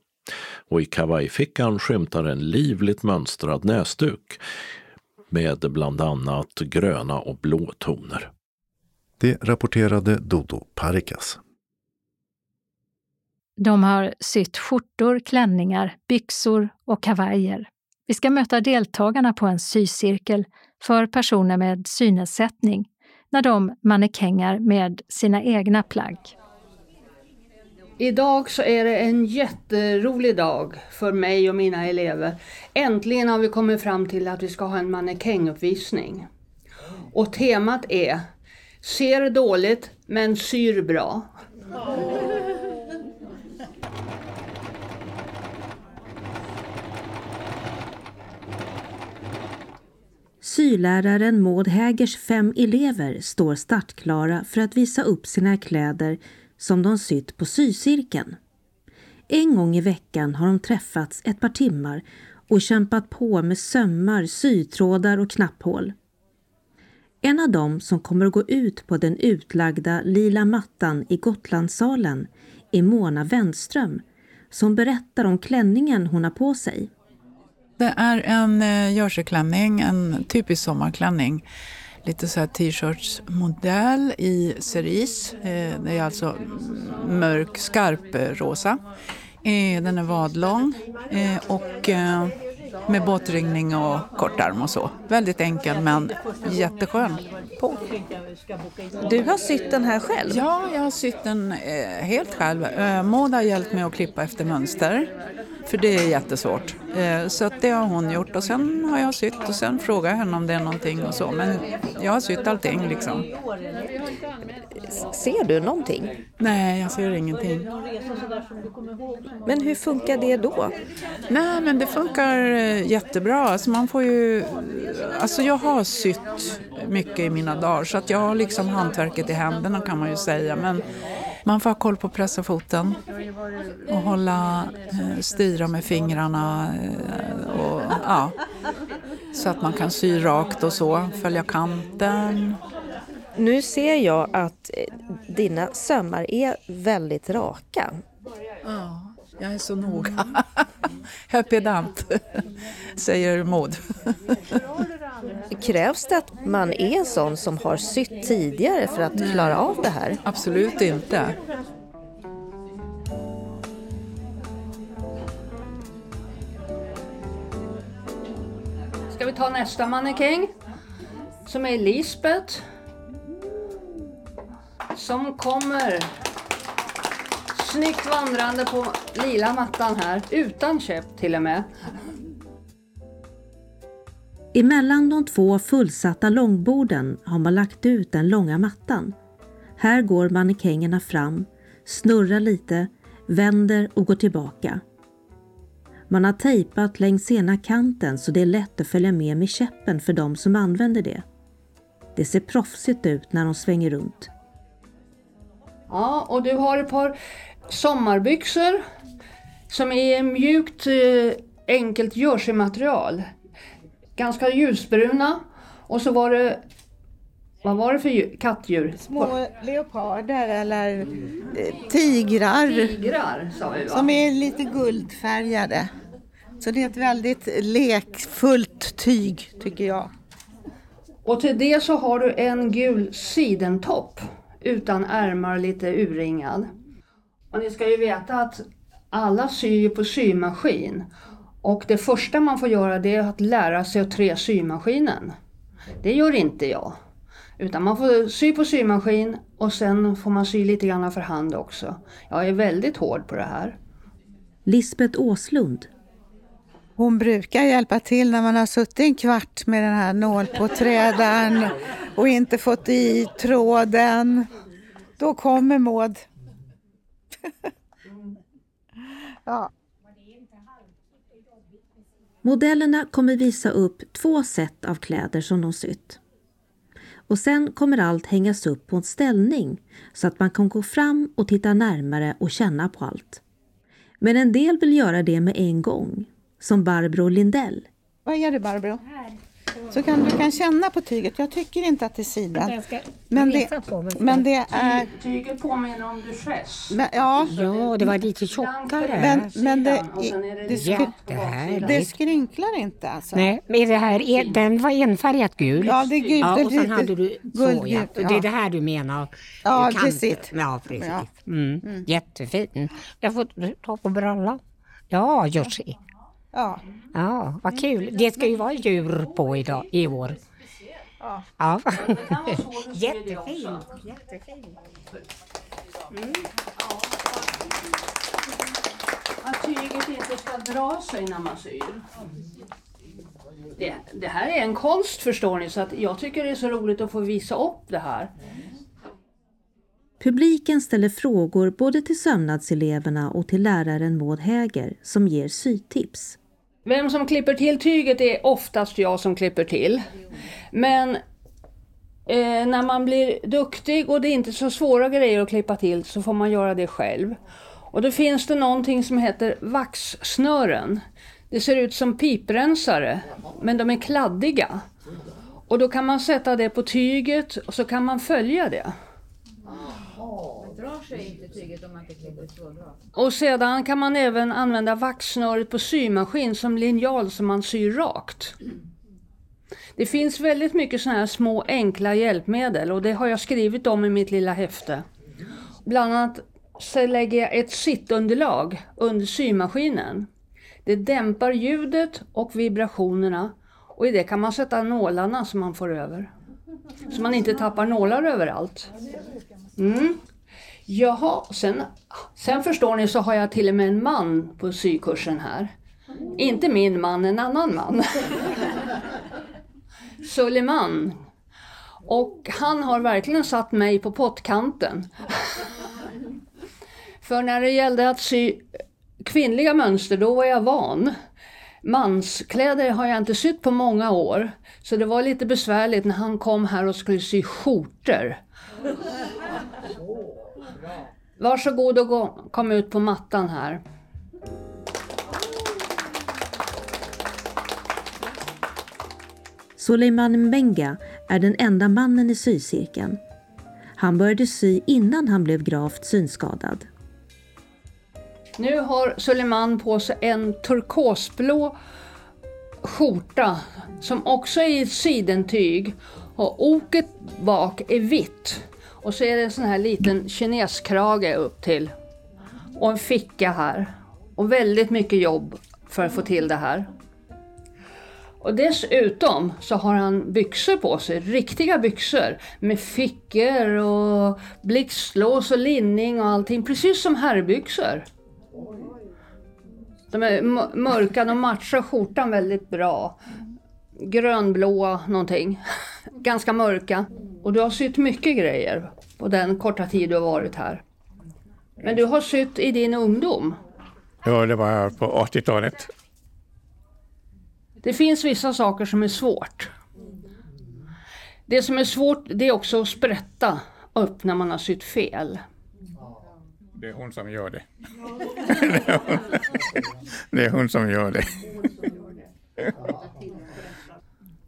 och i kavajfickan skymtar en livligt mönstrad näsduk med bland annat gröna och blå toner. Det rapporterade Dodo Parikas. De har sytt skjortor, klänningar, byxor och kavajer. Vi ska möta deltagarna på en sycirkel för personer med synnedsättning när de mannekängar med sina egna plagg. Idag så är det en jätterolig dag för mig och mina elever. Äntligen har vi kommit fram till att vi ska ha en mannekänguppvisning. Och temat är Ser dåligt men syr bra. Syläraren Maud Hägers fem elever står startklara för att visa upp sina kläder som de sytt på sycirkeln. En gång i veckan har de träffats ett par timmar och kämpat på med sömmar, sytrådar och knapphål. En av dem som kommer att gå ut på den utlagda lila mattan i Gotlandssalen är Mona Wenström som berättar om klänningen hon har på sig. Det är en eh, jerseyklänning, en typisk sommarklänning lite så här t-shirtsmodell i cerise. Eh, det är alltså mörk skarp eh, rosa. Eh, den är vadlång och med båtringning och kortarm och så. Väldigt enkel men jätteskön. På. Du har sytt den här själv? Ja, jag har sytt den helt själv. Maud har hjälpt mig att klippa efter mönster. För det är jättesvårt. Eh, så det har hon gjort och sen har jag sytt och sen frågar jag henne om det är någonting och så. Men jag har sytt allting liksom. Ser du någonting? Nej, jag ser ingenting. Men hur funkar det då? Nej, men det funkar eh, jättebra. Alltså man får ju... Alltså jag har sytt mycket i mina dagar så att jag har liksom hantverket i händerna kan man ju säga. Men man får ha koll på pressafoten och hålla, eh, styra med fingrarna eh, och, ja, så att man kan sy rakt och så, följa kanten. Nu ser jag att eh, dina sömmar är väldigt raka. Ja, jag är så noga. Jag är pedant, säger Maud. Krävs det att man är en sån som har sytt tidigare för att klara av det här? Absolut inte. Ska vi ta nästa mannekäng? Som är Lisbeth. Som kommer snyggt vandrande på lila mattan här, utan käpp till och med. Emellan de två fullsatta långborden har man lagt ut den långa mattan. Här går mannekängerna fram, snurrar lite, vänder och går tillbaka. Man har tejpat längs ena kanten så det är lätt att följa med med käppen för de som använder det. Det ser proffsigt ut när de svänger runt. Ja, och du har ett par sommarbyxor som är mjukt eh, enkelt jerseymaterial. Ganska ljusbruna. Och så var det, vad var det för djur, kattdjur? Små leoparder eller eh, tigrar. Tigrar sa vi va? Som är lite guldfärgade. Så det är ett väldigt lekfullt tyg tycker jag. Och till det så har du en gul sidentopp utan ärmar lite urringad. Och ni ska ju veta att alla syr på symaskin. Och det första man får göra det är att lära sig att trä symaskinen. Det gör inte jag. Utan man får sy på symaskin och sen får man sy lite grann för hand också. Jag är väldigt hård på det här. Lisbeth Åslund. Hon brukar hjälpa till när man har suttit en kvart med den här nålpåträdaren och inte fått i tråden. Då kommer Maud. ja. Modellerna kommer visa upp två set av kläder som de sytt. Och sen kommer allt hängas upp på en ställning så att man kan gå fram och titta närmare och känna på allt. Men en del vill göra det med en gång, som Barbro Lindell. Vad är det Barbro? Så kan du kan känna på tyget. Jag tycker inte att det är sidan. Men det, men det är... Tyget påminner om duchesse. Ja, Ja, det var lite tjockare. men, men det, det skry, det skrynklar inte alltså. Nej, men är det här, är, den var enfärgat gul. Ja, det är gult. Ja, och sen hade du så, ja. det är det här du menar? Ja, precis. Ja, precis. Ja. Mm. Jättefin. Jag får ta på brallan. Ja, Joshi. Ja. Ja, vad kul. Det ska ju vara djur på idag, i år. Ja. Ja. Jättefint. Jättefin. Jättefin. Att tyget inte ska dra sig när man syr. Det, det här är en konst förstår ni, så att jag tycker det är så roligt att få visa upp det här. Publiken ställer frågor både till sömnadseleverna och till läraren Maud Häger som ger sytips. Vem som klipper till tyget är oftast jag som klipper till. Men eh, när man blir duktig och det är inte så svåra grejer att klippa till så får man göra det själv. Och då finns det någonting som heter vaxsnören. Det ser ut som piprensare, men de är kladdiga. Och då kan man sätta det på tyget och så kan man följa det. Och sedan kan man även använda vaxsnöret på symaskin som linjal som man syr rakt. Det finns väldigt mycket sådana här små enkla hjälpmedel och det har jag skrivit om i mitt lilla häfte. Bland annat så lägger jag ett sittunderlag under symaskinen. Det dämpar ljudet och vibrationerna och i det kan man sätta nålarna som man får över. Så man inte tappar nålar överallt. Mm. Jaha, sen, sen förstår ni så har jag till och med en man på sykursen här. Inte min man, en annan man. Suleiman. Och han har verkligen satt mig på pottkanten. För när det gällde att sy kvinnliga mönster, då var jag van. Manskläder har jag inte sytt på många år. Så det var lite besvärligt när han kom här och skulle sy skjortor. Varsågod och gå, kom ut på mattan här. Suleiman Mbenga är den enda mannen i sycirkeln. Han började sy innan han blev gravt synskadad. Nu har Suleiman på sig en turkosblå skjorta som också är i sidentyg och oket bak är vitt. Och så är det en sån här liten kineskrage upp till. Och en ficka här. Och väldigt mycket jobb för att få till det här. Och dessutom så har han byxor på sig, riktiga byxor med fickor och blixtlås och linning och allting, precis som herrbyxor. De är mörka, de matchar skjortan väldigt bra. Grönblåa någonting, ganska mörka. Och du har sytt mycket grejer på den korta tid du har varit här. Men du har sytt i din ungdom? Ja, det var på 80-talet. Det finns vissa saker som är svårt. Det som är svårt det är också att sprätta upp när man har sytt fel. Det är hon som gör det. det är hon som gör det.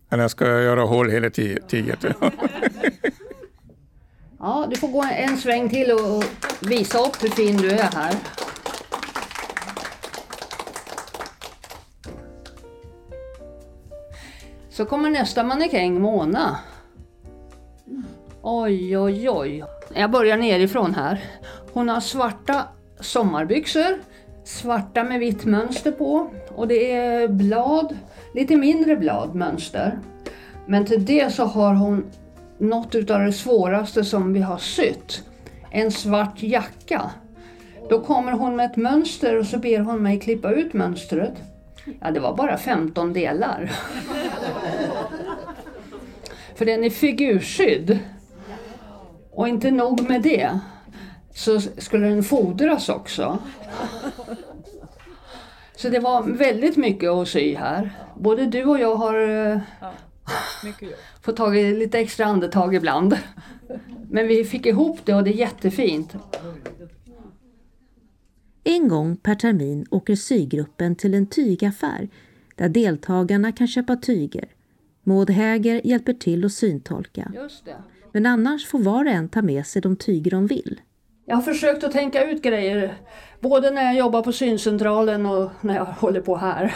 Annars ska jag göra hål hela tyget. ja, du får gå en sväng till och visa upp hur fin du är här. Så kommer nästa mannekäng, Mona. Oj, oj, oj. Jag börjar nerifrån här. Hon har svarta sommarbyxor, svarta med vitt mönster på och det är blad, lite mindre bladmönster. Men till det så har hon något utav det svåraste som vi har sytt. En svart jacka. Då kommer hon med ett mönster och så ber hon mig klippa ut mönstret. Ja, det var bara 15 delar. För den är figursydd. Och inte nog med det, så skulle den fodras också. Så det var väldigt mycket att sy här. Både du och jag har eh, ja, fått ta lite extra andetag ibland. Men vi fick ihop det och det är jättefint. En gång per termin åker sygruppen till en tygaffär där deltagarna kan köpa tyger. Maud Häger hjälper till att syntolka. Men annars får var och en ta med sig de tyger de vill. Jag har försökt att tänka ut grejer, både när jag jobbar på syncentralen och när jag håller på här.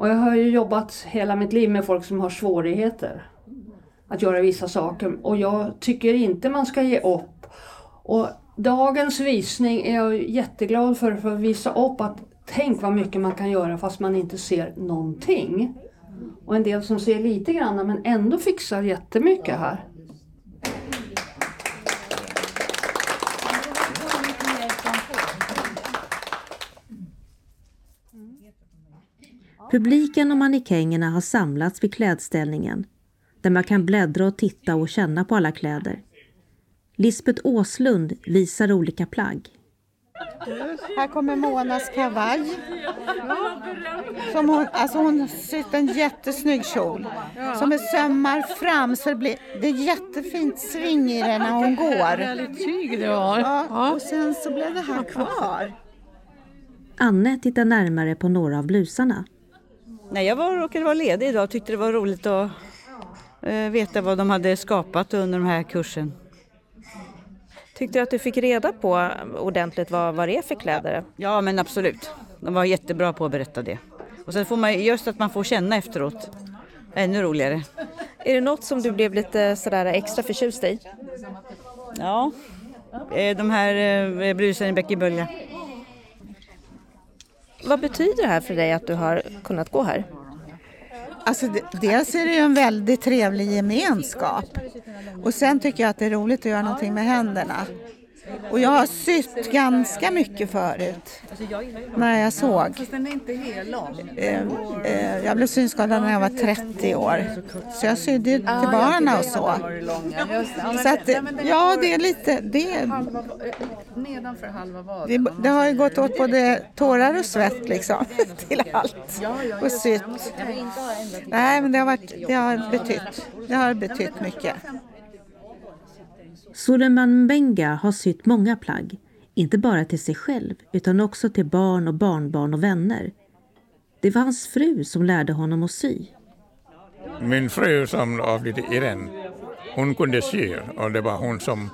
Och jag har ju jobbat hela mitt liv med folk som har svårigheter att göra vissa saker och jag tycker inte man ska ge upp. Och dagens visning är jag jätteglad för, för att visa upp att tänk vad mycket man kan göra fast man inte ser någonting. Och en del som ser lite grann men ändå fixar jättemycket här. Publiken och mannekängerna har samlats vid klädställningen där man kan bläddra och titta och känna på alla kläder. Lisbeth Åslund visar olika plagg. Här kommer Monas kavaj. Som hon, alltså hon sytt en jättesnygg kjol som är sömmar fram så det, blir, det är jättefint sving i den när hon går. tyg. Ja, och sen så blev det här kvar. Anne tittar närmare på några av blusarna. Nej, jag var, råkade vara ledig idag och tyckte det var roligt att uh, veta vad de hade skapat under den här kursen. Tyckte du att du fick reda på ordentligt vad, vad det är för kläder? Ja, men absolut. De var jättebra på att berätta det. Och sen får man just att man får känna efteråt. Ännu roligare. Är det något som du blev lite sådär extra förtjust i? Ja, eh, de här eh, blusen i Bäckebölja. Vad betyder det här för dig att du har kunnat gå här? Alltså, dels är det ju en väldigt trevlig gemenskap och sen tycker jag att det är roligt att göra någonting med händerna. Och jag har sytt ganska mycket förut. När jag såg. Fast den är inte hellång. Eh, eh, jag blev synskadad när jag var 30 år. Så jag sydde till barnen och så. Så att, ja, det är lite... Det, Nedanför halva vaden. det, det har ju gått åt både tårar och svett liksom till allt. Och sytt. Nej, men det har, varit, det har betytt. Det har betytt mycket. Suleiman Mbenga har sytt många plagg, inte bara till sig själv utan också till barn och barnbarn och vänner. Det var hans fru som lärde honom att sy. Min fru som avlidit Irene, hon kunde sy och det var hon som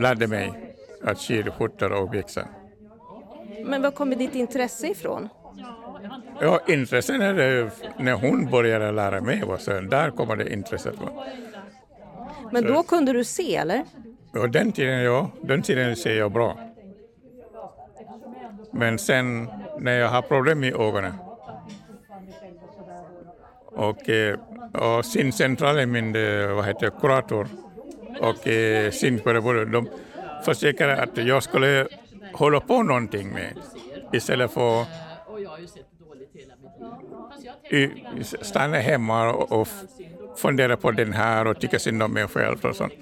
lärde mig att sy skjortor och byxor. Men var kommer ditt intresse ifrån? Ja, intresset är det när hon började lära mig, så där kommer det intresset från. Men då kunde du se eller? Ja, den tiden, ja. Den tiden ser jag bra. Men sen när jag har problem med ögonen, Och, eh, och syncentralen, min eh, vad heter, kurator och eh, synpedagoger, de försökte att jag skulle hålla på någonting med istället för stanna hemma och, och fundera på den här och tycka synd om mig själv och sånt.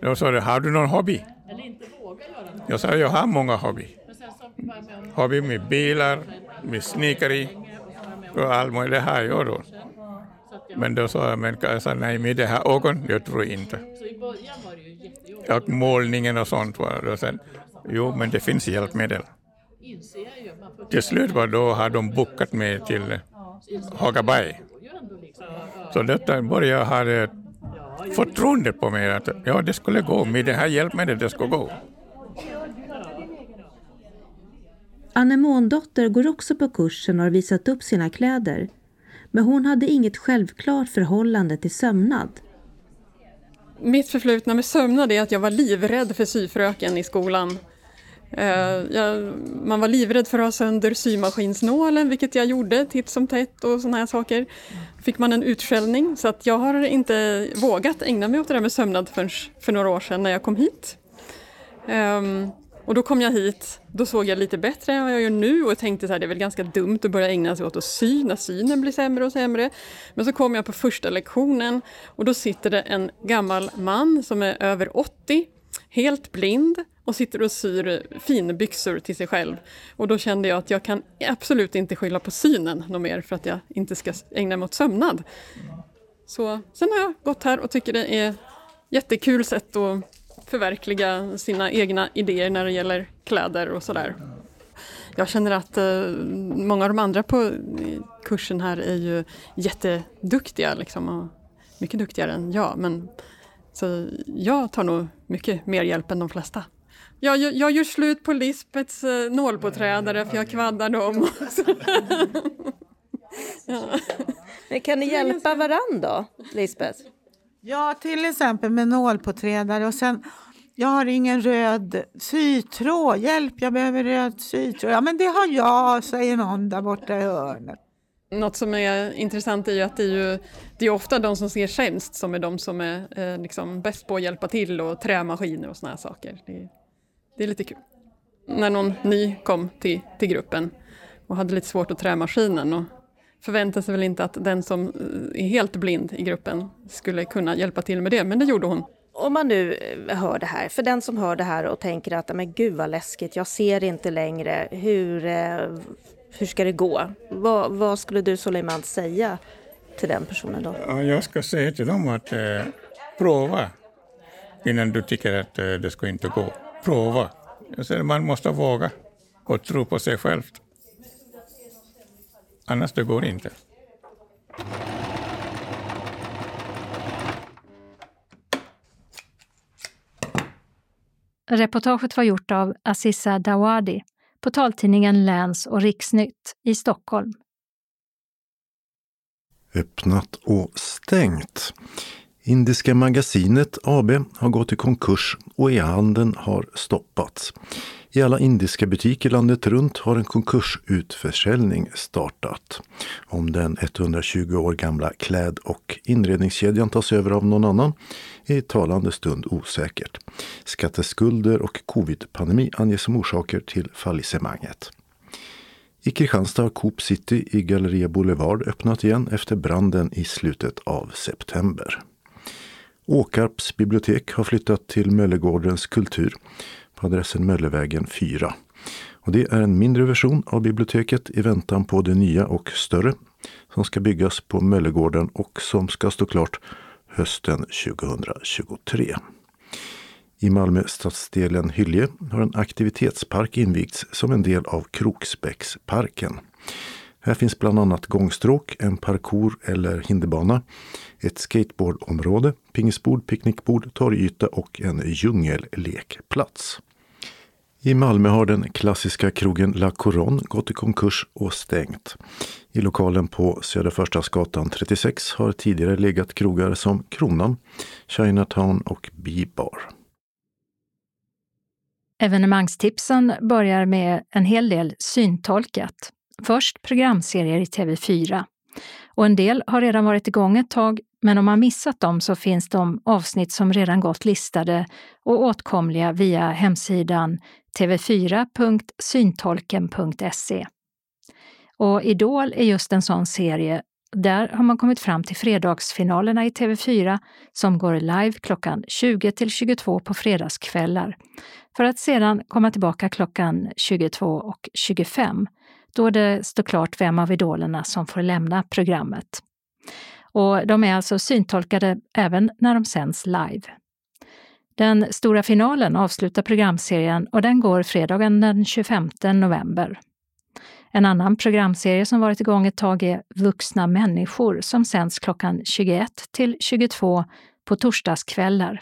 Då sa de, har du någon hobby? Jag sa, jag har många hobby. Hobby med bilar, med snickeri och allt möjligt, det har jag då. Men då sa jag, men jag sa, nej med det här ögon, jag tror inte. Och målningen och sånt var då sen, jo men det finns hjälpmedel. Till slut var då har de bokat mig till Hagaberg. Så detta började jag ha förtroende på mig att ja, det skulle gå, med det här hjälpmedlet det ska gå. Anne Måndotter går också på kursen och har visat upp sina kläder. Men hon hade inget självklart förhållande till sömnad. Mitt förflutna med sömnad är att jag var livrädd för syfröken i skolan. Eh, jag, man var livrädd för att ha sönder symaskinsnålen, vilket jag gjorde titt som tätt och sådana här saker. Fick man en utskällning, så att jag har inte vågat ägna mig åt det där med sömnad förrän för några år sedan när jag kom hit. Um, och då kom jag hit, då såg jag lite bättre än vad jag gör nu och tänkte att det är väl ganska dumt att börja ägna sig åt att sy när synen blir sämre och sämre. Men så kom jag på första lektionen och då sitter det en gammal man som är över 80, helt blind och sitter och syr finbyxor till sig själv. Och då kände jag att jag kan absolut inte skylla på synen något mer för att jag inte ska ägna mig åt sömnad. Så sen har jag gått här och tycker det är jättekul sätt att förverkliga sina egna idéer när det gäller kläder och sådär. Jag känner att eh, många av de andra på kursen här är ju jätteduktiga, liksom, och mycket duktigare än jag. Men, så jag tar nog mycket mer hjälp än de flesta. Jag, jag, gör slut på Lisbets eh, nålpåträdare för jag kvaddar dem. ja. Men kan ni hjälpa varandra då, Lisbeth? Ja, till exempel med nålpåträdare och sen jag har ingen röd sytråd. Hjälp, jag behöver röd sytråd. Ja, men det har jag, säger någon där borta i hörnet. Något som är intressant är ju att det är, ju, det är ofta de som ser sämst som är de som är eh, liksom bäst på att hjälpa till och trämaskiner och såna här saker. Det, det, är lite kul. När någon ny kom till, till gruppen och hade lite svårt att trämaskinen och förväntade sig väl inte att den som eh, är helt blind i gruppen skulle kunna hjälpa till med det, men det gjorde hon om man nu eh, hör det här, för den som hör det här och tänker att men gud vad läskigt, jag ser inte längre, hur, eh, hur ska det gå? Vad, vad skulle du Suleiman säga till den personen då? Jag ska säga till dem att eh, prova innan du tycker att eh, det ska inte gå. Prova. Man måste våga och tro på sig själv. Annars det går inte. Reportaget var gjort av Aziza Dawadi på taltidningen Läns och Riksnytt i Stockholm. Öppnat och stängt. Indiska magasinet AB har gått i konkurs och e-handeln har stoppats. I alla indiska butiker landet runt har en konkursutförsäljning startat. Om den 120 år gamla kläd och inredningskedjan tas över av någon annan är i talande stund osäkert. Skatteskulder och covid-pandemi anges som orsaker till fallissemanget. I Kristianstad har Coop City i Galleria Boulevard öppnat igen efter branden i slutet av september. Åkarps bibliotek har flyttat till Möllegårdens kultur på adressen Möllevägen 4. Och det är en mindre version av biblioteket i väntan på det nya och större som ska byggas på Möllegården och som ska stå klart hösten 2023. I Malmö stadsdelen Hylje har en aktivitetspark invigts som en del av Kroksbäcksparken. Här finns bland annat gångstråk, en parkour eller hinderbana, ett skateboardområde, pingisbord, picknickbord, torgyta och en djungellekplats. I Malmö har den klassiska krogen La Couronne gått i konkurs och stängt. I lokalen på Södra Förstadsgatan 36 har tidigare legat krogar som Kronan, Chinatown och B-bar. Evenemangstipsen börjar med en hel del syntolkat. Först programserier i TV4. Och en del har redan varit igång ett tag, men om man missat dem så finns de avsnitt som redan gått listade och åtkomliga via hemsidan tv4.syntolken.se. Och Idol är just en sån serie. Där har man kommit fram till fredagsfinalerna i TV4 som går live klockan 20 till 22 på fredagskvällar för att sedan komma tillbaka klockan 22 och 25 då det står klart vem av idolerna som får lämna programmet. Och de är alltså syntolkade även när de sänds live. Den stora finalen avslutar programserien och den går fredagen den 25 november. En annan programserie som varit igång ett tag är Vuxna människor som sänds klockan 21 till 22 på torsdagskvällar.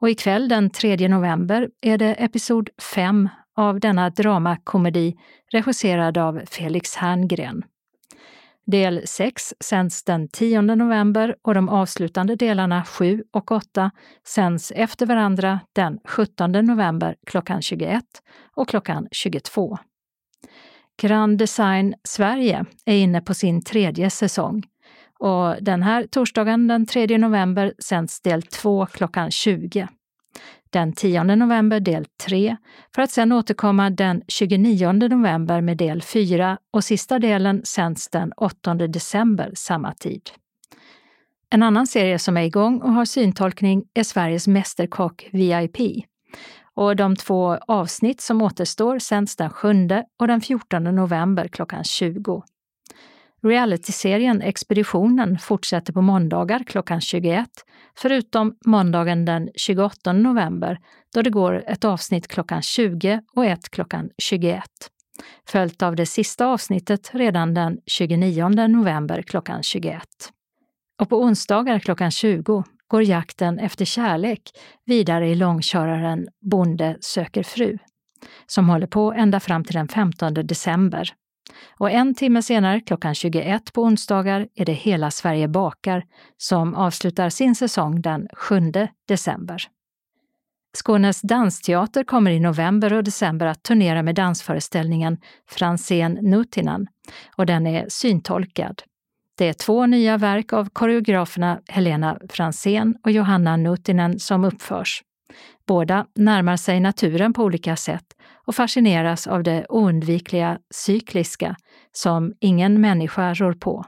Och ikväll den 3 november är det episod 5 av denna dramakomedi regisserad av Felix Herngren. Del 6 sänds den 10 november och de avslutande delarna 7 och 8 sänds efter varandra den 17 november klockan 21 och klockan 22. Grand Design Sverige är inne på sin tredje säsong och den här torsdagen den 3 november sänds del 2 klockan 20 den 10 november del 3 för att sedan återkomma den 29 november med del 4 och sista delen sänds den 8 december samma tid. En annan serie som är igång och har syntolkning är Sveriges Mästerkock VIP. Och de två avsnitt som återstår sänds den 7 och den 14 november klockan 20. Realityserien Expeditionen fortsätter på måndagar klockan 21, förutom måndagen den 28 november då det går ett avsnitt klockan 20 och ett klockan 21. Följt av det sista avsnittet redan den 29 november klockan 21. Och på onsdagar klockan 20 går jakten efter kärlek vidare i långköraren Bonde söker fru, som håller på ända fram till den 15 december och en timme senare, klockan 21 på onsdagar, är det Hela Sverige bakar som avslutar sin säsong den 7 december. Skånes dansteater kommer i november och december att turnera med dansföreställningen Franzén Nutinen och den är syntolkad. Det är två nya verk av koreograferna Helena Franzén och Johanna Nutinen som uppförs. Båda närmar sig naturen på olika sätt och fascineras av det oundvikliga cykliska som ingen människa rår på.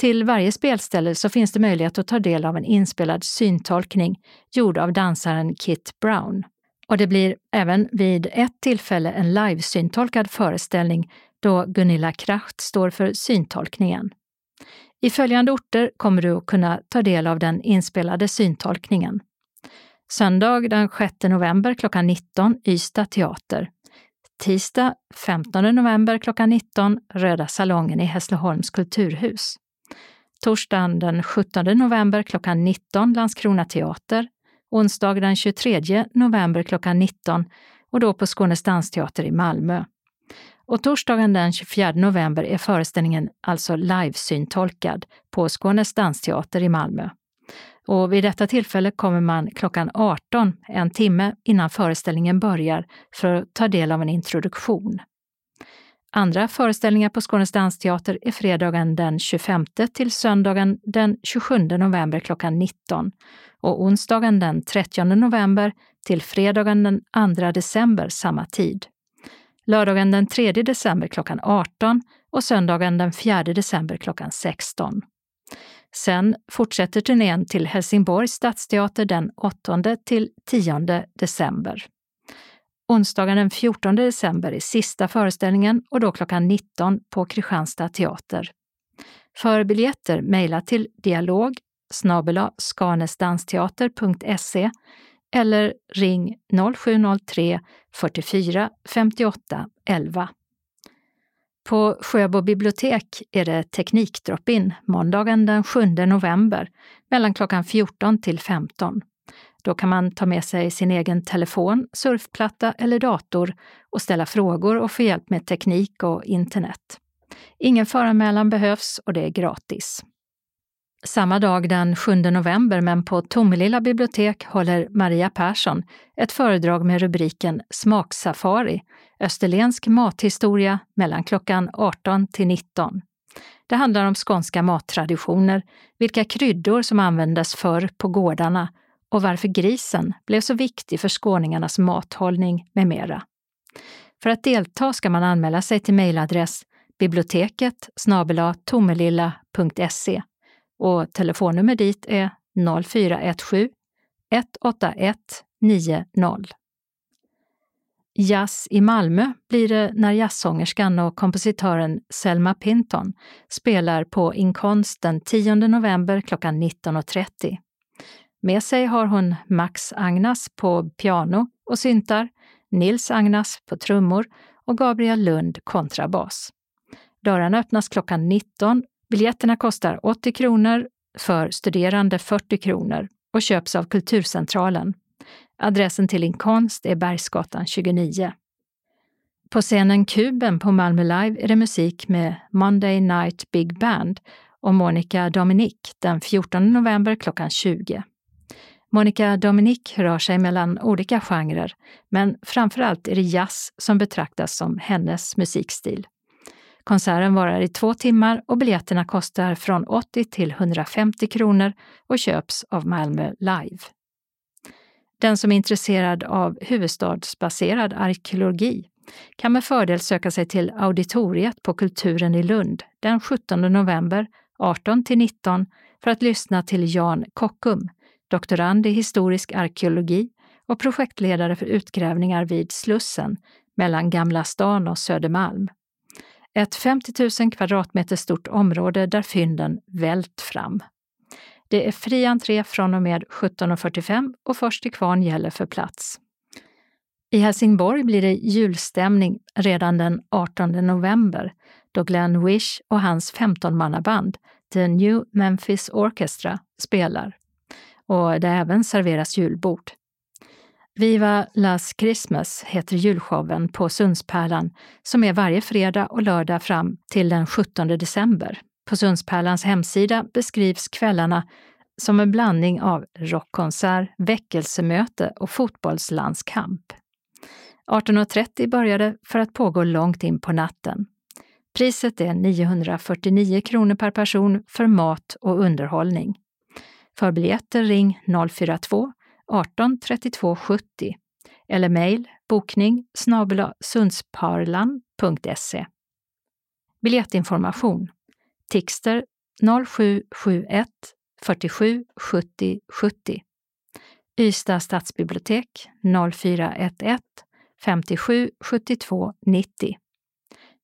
Till varje spelställe så finns det möjlighet att ta del av en inspelad syntolkning gjord av dansaren Kit Brown. Och det blir även vid ett tillfälle en live-syntolkad föreställning då Gunilla Kracht står för syntolkningen. I följande orter kommer du att kunna ta del av den inspelade syntolkningen. Söndag den 6 november klockan 19 Ystad teater. Tisdag 15 november klockan 19 Röda salongen i Hässleholms kulturhus. Torsdagen den 17 november klockan 19 Landskrona teater. Onsdag den 23 november klockan 19 och då på Skånes dansteater i Malmö. Och torsdagen den 24 november är föreställningen alltså livesyntolkad på Skånes dansteater i Malmö. Och vid detta tillfälle kommer man klockan 18, en timme innan föreställningen börjar, för att ta del av en introduktion. Andra föreställningar på Skånes dansteater är fredagen den 25 till söndagen den 27 november klockan 19 och onsdagen den 30 november till fredagen den 2 december samma tid. Lördagen den 3 december klockan 18 och söndagen den 4 december klockan 16. Sen fortsätter turnén till Helsingborgs stadsteater den 8 till 10 december. Onsdagen den 14 december är sista föreställningen och då klockan 19 på Kristianstad teater. För biljetter mejla till dialog skanesdansteater.se eller ring 0703 44 58 11. På Sjöbo bibliotek är det Teknikdrop-in måndagen den 7 november mellan klockan 14 till 15. Då kan man ta med sig sin egen telefon, surfplatta eller dator och ställa frågor och få hjälp med teknik och internet. Ingen föranmälan behövs och det är gratis. Samma dag den 7 november, men på Tomelilla bibliotek, håller Maria Persson ett föredrag med rubriken Smaksafari, österlensk mathistoria mellan klockan 18 till 19. Det handlar om skånska mattraditioner, vilka kryddor som användes förr på gårdarna och varför grisen blev så viktig för skåningarnas mathållning med mera. För att delta ska man anmäla sig till mejladress biblioteket tomelilla.se och telefonnummer dit är 0417 181 90. Jazz i Malmö blir det när jazzsångerskan och kompositören Selma Pinton spelar på Inkonst den 10 november klockan 19.30. Med sig har hon Max Agnas på piano och syntar, Nils Agnas på trummor och Gabriel Lund kontrabas. Dörrarna öppnas klockan 19. Biljetterna kostar 80 kronor, för studerande 40 kronor och köps av Kulturcentralen. Adressen till inkonst är Bergsgatan 29. På scenen Kuben på Malmö Live är det musik med Monday Night Big Band och Monica Dominic den 14 november klockan 20. Monica Dominic rör sig mellan olika genrer, men framförallt är det jazz som betraktas som hennes musikstil. Konserten varar i två timmar och biljetterna kostar från 80 till 150 kronor och köps av Malmö Live. Den som är intresserad av huvudstadsbaserad arkeologi kan med fördel söka sig till auditoriet på Kulturen i Lund den 17 november 18 till 19 för att lyssna till Jan Kockum, doktorand i historisk arkeologi och projektledare för utgrävningar vid Slussen mellan Gamla stan och Södermalm. Ett 50 000 kvadratmeter stort område där fynden vält fram. Det är fri entré från och med 17.45 och först till kvarn gäller för plats. I Helsingborg blir det julstämning redan den 18 november då Glenn Wish och hans 15-mannaband The New Memphis Orchestra spelar och det även serveras julbord. Viva Las Christmas heter julshowen på Sundspärlan som är varje fredag och lördag fram till den 17 december. På Sundspärlans hemsida beskrivs kvällarna som en blandning av rockkonsert, väckelsemöte och fotbollslandskamp. 18.30 började för att pågå långt in på natten. Priset är 949 kronor per person för mat och underhållning. För biljetter ring 042 18 32 70 eller mejl bokning sundsparlan.se. Biljettinformation Tixter 0771 47 70 70. Ystad stadsbibliotek 0411 57 72 90.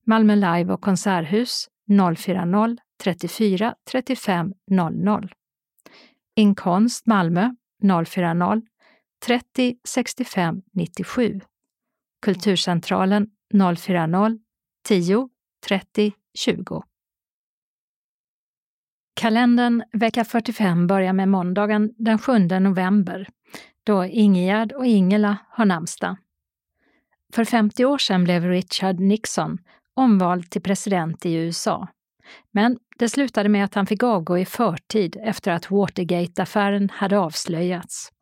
Malmö Live och Konserthus 040 34 35 00. Inkonst Malmö 040 30 65 97. Kulturcentralen 040 10 30 20. Kalendern vecka 45 börjar med måndagen den 7 november då Ingegärd och Ingela har namnsdag. För 50 år sedan blev Richard Nixon omvald till president i USA. Men det slutade med att han fick avgå i förtid efter att Watergate-affären hade avslöjats.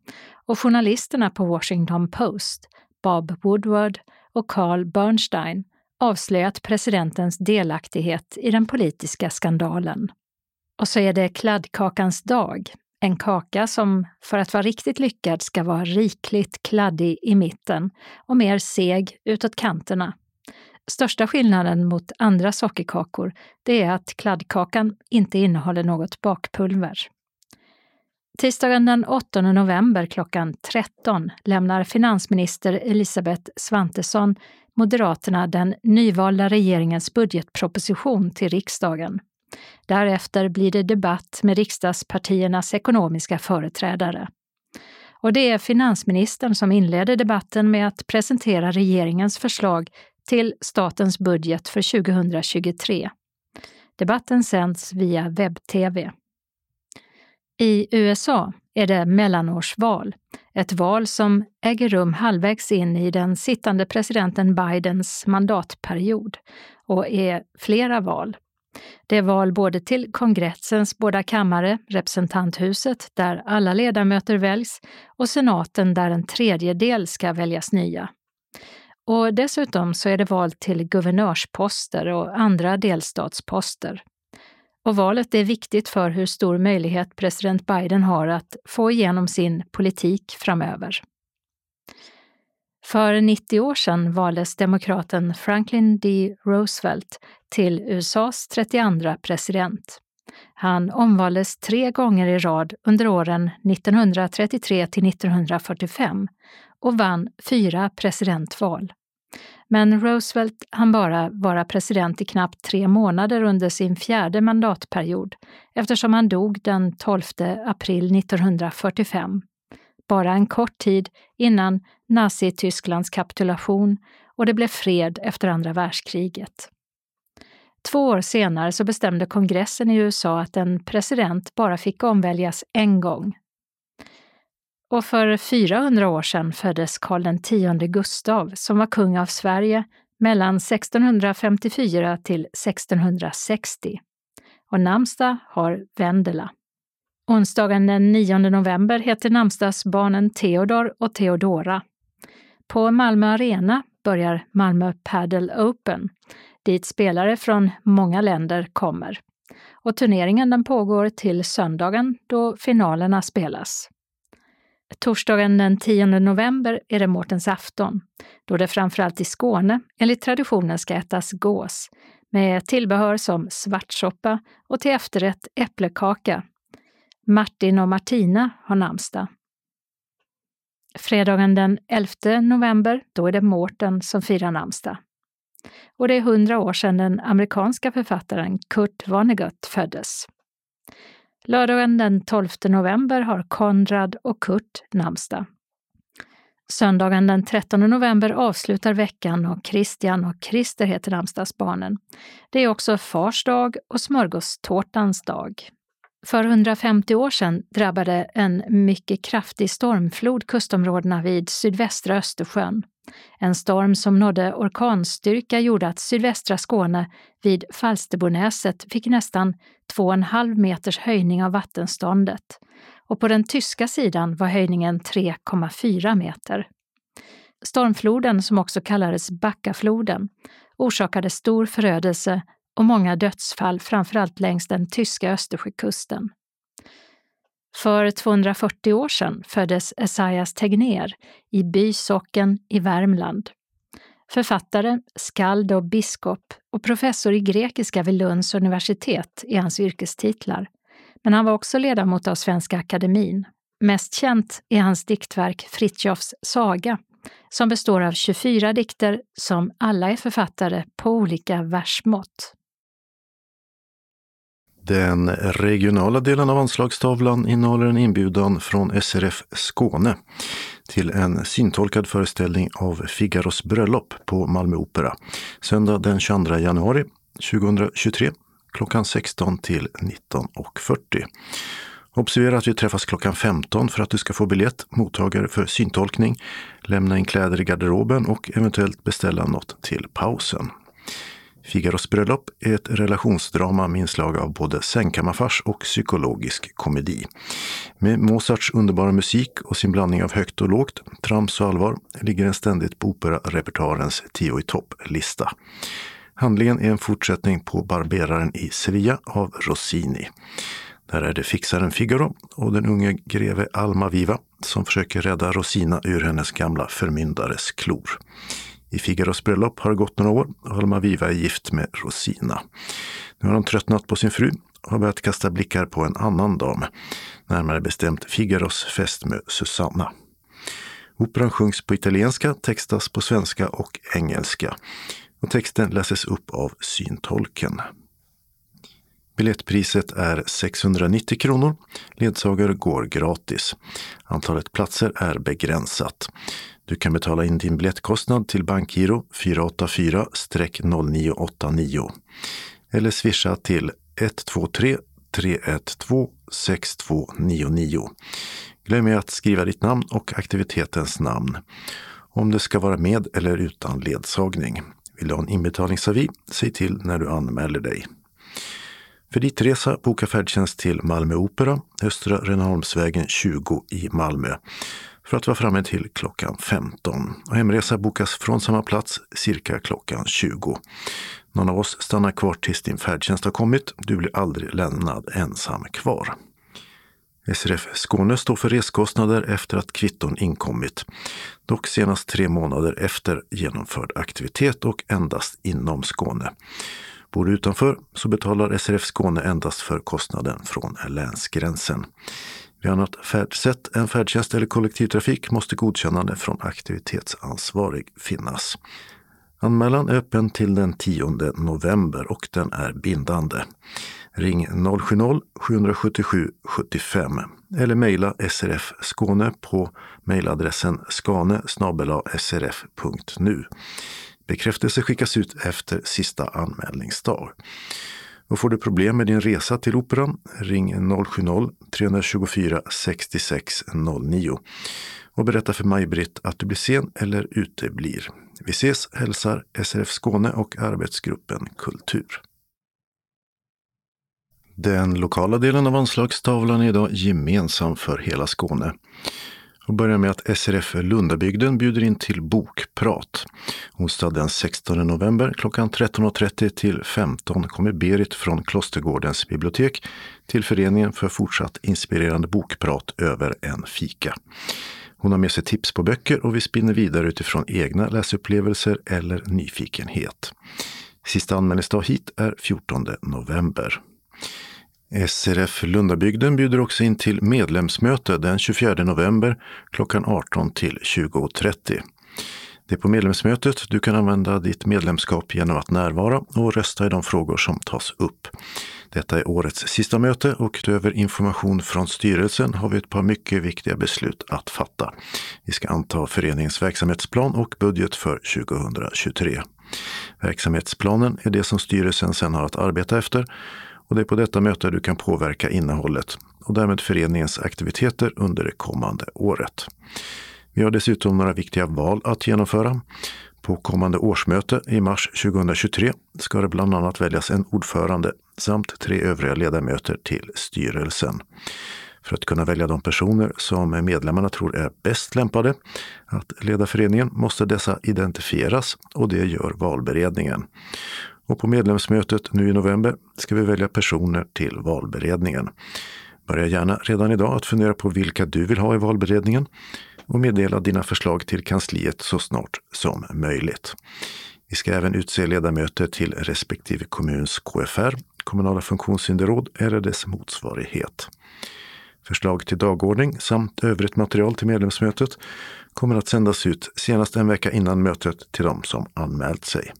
Och journalisterna på Washington Post, Bob Woodward och Carl Bernstein, avslöjat presidentens delaktighet i den politiska skandalen. Och så är det kladdkakans dag, en kaka som för att vara riktigt lyckad ska vara rikligt kladdig i mitten och mer seg utåt kanterna. Största skillnaden mot andra sockerkakor det är att kladdkakan inte innehåller något bakpulver. Tisdagen den 8 november klockan 13 lämnar finansminister Elisabeth Svantesson Moderaterna den nyvalda regeringens budgetproposition till riksdagen. Därefter blir det debatt med riksdagspartiernas ekonomiska företrädare. Och det är finansministern som inleder debatten med att presentera regeringens förslag till statens budget för 2023. Debatten sänds via webb-tv. I USA är det mellanårsval, ett val som äger rum halvvägs in i den sittande presidenten Bidens mandatperiod och är flera val. Det är val både till kongressens båda kammare, representanthuset där alla ledamöter väljs och senaten där en tredjedel ska väljas nya. Och dessutom så är det val till guvernörsposter och andra delstatsposter. och valet är viktigt för hur stor möjlighet president Biden har att få igenom sin politik framöver. För 90 år sedan valdes demokraten Franklin D. Roosevelt till USAs 32 president. Han omvaldes tre gånger i rad under åren 1933 till 1945 och vann fyra presidentval. Men Roosevelt hann bara vara president i knappt tre månader under sin fjärde mandatperiod eftersom han dog den 12 april 1945. Bara en kort tid innan Nazitysklands kapitulation och det blev fred efter andra världskriget. Två år senare så bestämde kongressen i USA att en president bara fick omväljas en gång. Och för 400 år sedan föddes Karl X Gustav som var kung av Sverige mellan 1654 till 1660. Och namnsdag har Vendela. Onsdagen den 9 november heter namnsdagsbarnen Theodor och Theodora. På Malmö Arena börjar Malmö Padel Open, dit spelare från många länder kommer. Och turneringen den pågår till söndagen då finalerna spelas. Torsdagen den 10 november är det Mårtens afton, då det framförallt i Skåne enligt traditionen ska ätas gås med tillbehör som svartsoppa och till efterrätt äpplekaka. Martin och Martina har namnsdag. Fredagen den 11 november, då är det Mårten som firar namnsdag. Och det är hundra år sedan den amerikanska författaren Kurt Vonnegut föddes. Lördagen den 12 november har Konrad och Kurt namnsdag. Söndagen den 13 november avslutar veckan och Christian och Christer heter namnsdagsbarnen. Det är också Fars dag och smörgåstårtans dag. För 150 år sedan drabbade en mycket kraftig stormflod kustområdena vid sydvästra Östersjön. En storm som nådde orkanstyrka gjorde att sydvästra Skåne vid Falsterbonäset fick nästan 2,5 meters höjning av vattenståndet och på den tyska sidan var höjningen 3,4 meter. Stormfloden, som också kallades Backafloden, orsakade stor förödelse och många dödsfall framförallt längs den tyska Östersjökusten. För 240 år sedan föddes Esaias Tegnér i Bysocken i Värmland. Författare, skald och biskop och professor i grekiska vid Lunds universitet är hans yrkestitlar. Men han var också ledamot av Svenska Akademin. Mest känt är hans diktverk Fritjofs saga, som består av 24 dikter som alla är författare på olika versmått. Den regionala delen av anslagstavlan innehåller en inbjudan från SRF Skåne till en syntolkad föreställning av Figaros bröllop på Malmö Opera söndag den 22 januari 2023 klockan 16 till 19.40. Observera att vi träffas klockan 15 för att du ska få biljett, mottagare för syntolkning, lämna in kläder i garderoben och eventuellt beställa något till pausen. Figaros bröllop är ett relationsdrama med inslag av både sängkammarfars och psykologisk komedi. Med Mozarts underbara musik och sin blandning av högt och lågt, trams och allvar ligger den ständigt på operarepertoarens tio i topp-lista. Handlingen är en fortsättning på Barberaren i Sevilla av Rossini. Där är det fixaren Figaro och den unge greve Alma Viva som försöker rädda Rosina ur hennes gamla förmyndares klor. I Figaros bröllop har det gått några år och Almaviva är gift med Rosina. Nu har hon tröttnat på sin fru och har börjat kasta blickar på en annan dam, närmare bestämt Figaros fästmö Susanna. Operan sjungs på italienska, textas på svenska och engelska och texten läses upp av syntolken. Biljettpriset är 690 kronor. Ledsagare går gratis. Antalet platser är begränsat. Du kan betala in din biljettkostnad till bankgiro 484-0989 eller swisha till 123 312 6299. Glöm att skriva ditt namn och aktivitetens namn. Om det ska vara med eller utan ledsagning. Vill du ha en inbetalningsavi? Säg till när du anmäler dig. För ditt resa boka färdtjänst till Malmö Opera, Östra Rönneholmsvägen 20 i Malmö för att vara framme till klockan 15. Och hemresa bokas från samma plats cirka klockan 20. Någon av oss stannar kvar tills din färdtjänst har kommit. Du blir aldrig lämnad ensam kvar. SRF Skåne står för reskostnader efter att kvitton inkommit. Dock senast tre månader efter genomförd aktivitet och endast inom Skåne. Bor du utanför så betalar SRF Skåne endast för kostnaden från länsgränsen. Vid annat färdsätt än färdtjänst eller kollektivtrafik måste godkännande från aktivitetsansvarig finnas. Anmälan är öppen till den 10 november och den är bindande. Ring 070-777 75 eller mejla SRF Skåne på mejladressen skane srf.nu. Bekräftelse skickas ut efter sista anmälningsdag. Och får du problem med din resa till Operan, ring 070-324 66 09 och berätta för Maj-Britt att du blir sen eller uteblir. Vi ses, hälsar SRF Skåne och arbetsgruppen Kultur. Den lokala delen av anslagstavlan är idag gemensam för hela Skåne. Och börjar med att SRF Lundabygden bjuder in till bokprat. Onsdag den 16 november klockan 13.30 till 15 kommer Berit från Klostergårdens bibliotek till föreningen för fortsatt inspirerande bokprat över en fika. Hon har med sig tips på böcker och vi spinner vidare utifrån egna läsupplevelser eller nyfikenhet. Sista anmälningsdag hit är 14 november. SRF Lundabygden bjuder också in till medlemsmöte den 24 november klockan 18 till 20.30. Det är på medlemsmötet du kan använda ditt medlemskap genom att närvara och rösta i de frågor som tas upp. Detta är årets sista möte och utöver information från styrelsen har vi ett par mycket viktiga beslut att fatta. Vi ska anta föreningens verksamhetsplan och budget för 2023. Verksamhetsplanen är det som styrelsen sedan har att arbeta efter och det är på detta möte du kan påverka innehållet och därmed föreningens aktiviteter under det kommande året. Vi har dessutom några viktiga val att genomföra. På kommande årsmöte i mars 2023 ska det bland annat väljas en ordförande samt tre övriga ledamöter till styrelsen. För att kunna välja de personer som medlemmarna tror är bäst lämpade att leda föreningen måste dessa identifieras och det gör valberedningen. Och på medlemsmötet nu i november ska vi välja personer till valberedningen. Börja gärna redan idag att fundera på vilka du vill ha i valberedningen och meddela dina förslag till kansliet så snart som möjligt. Vi ska även utse ledamöter till respektive kommuns KFR, kommunala funktionshinderråd eller dess motsvarighet. Förslag till dagordning samt övrigt material till medlemsmötet kommer att sändas ut senast en vecka innan mötet till de som anmält sig.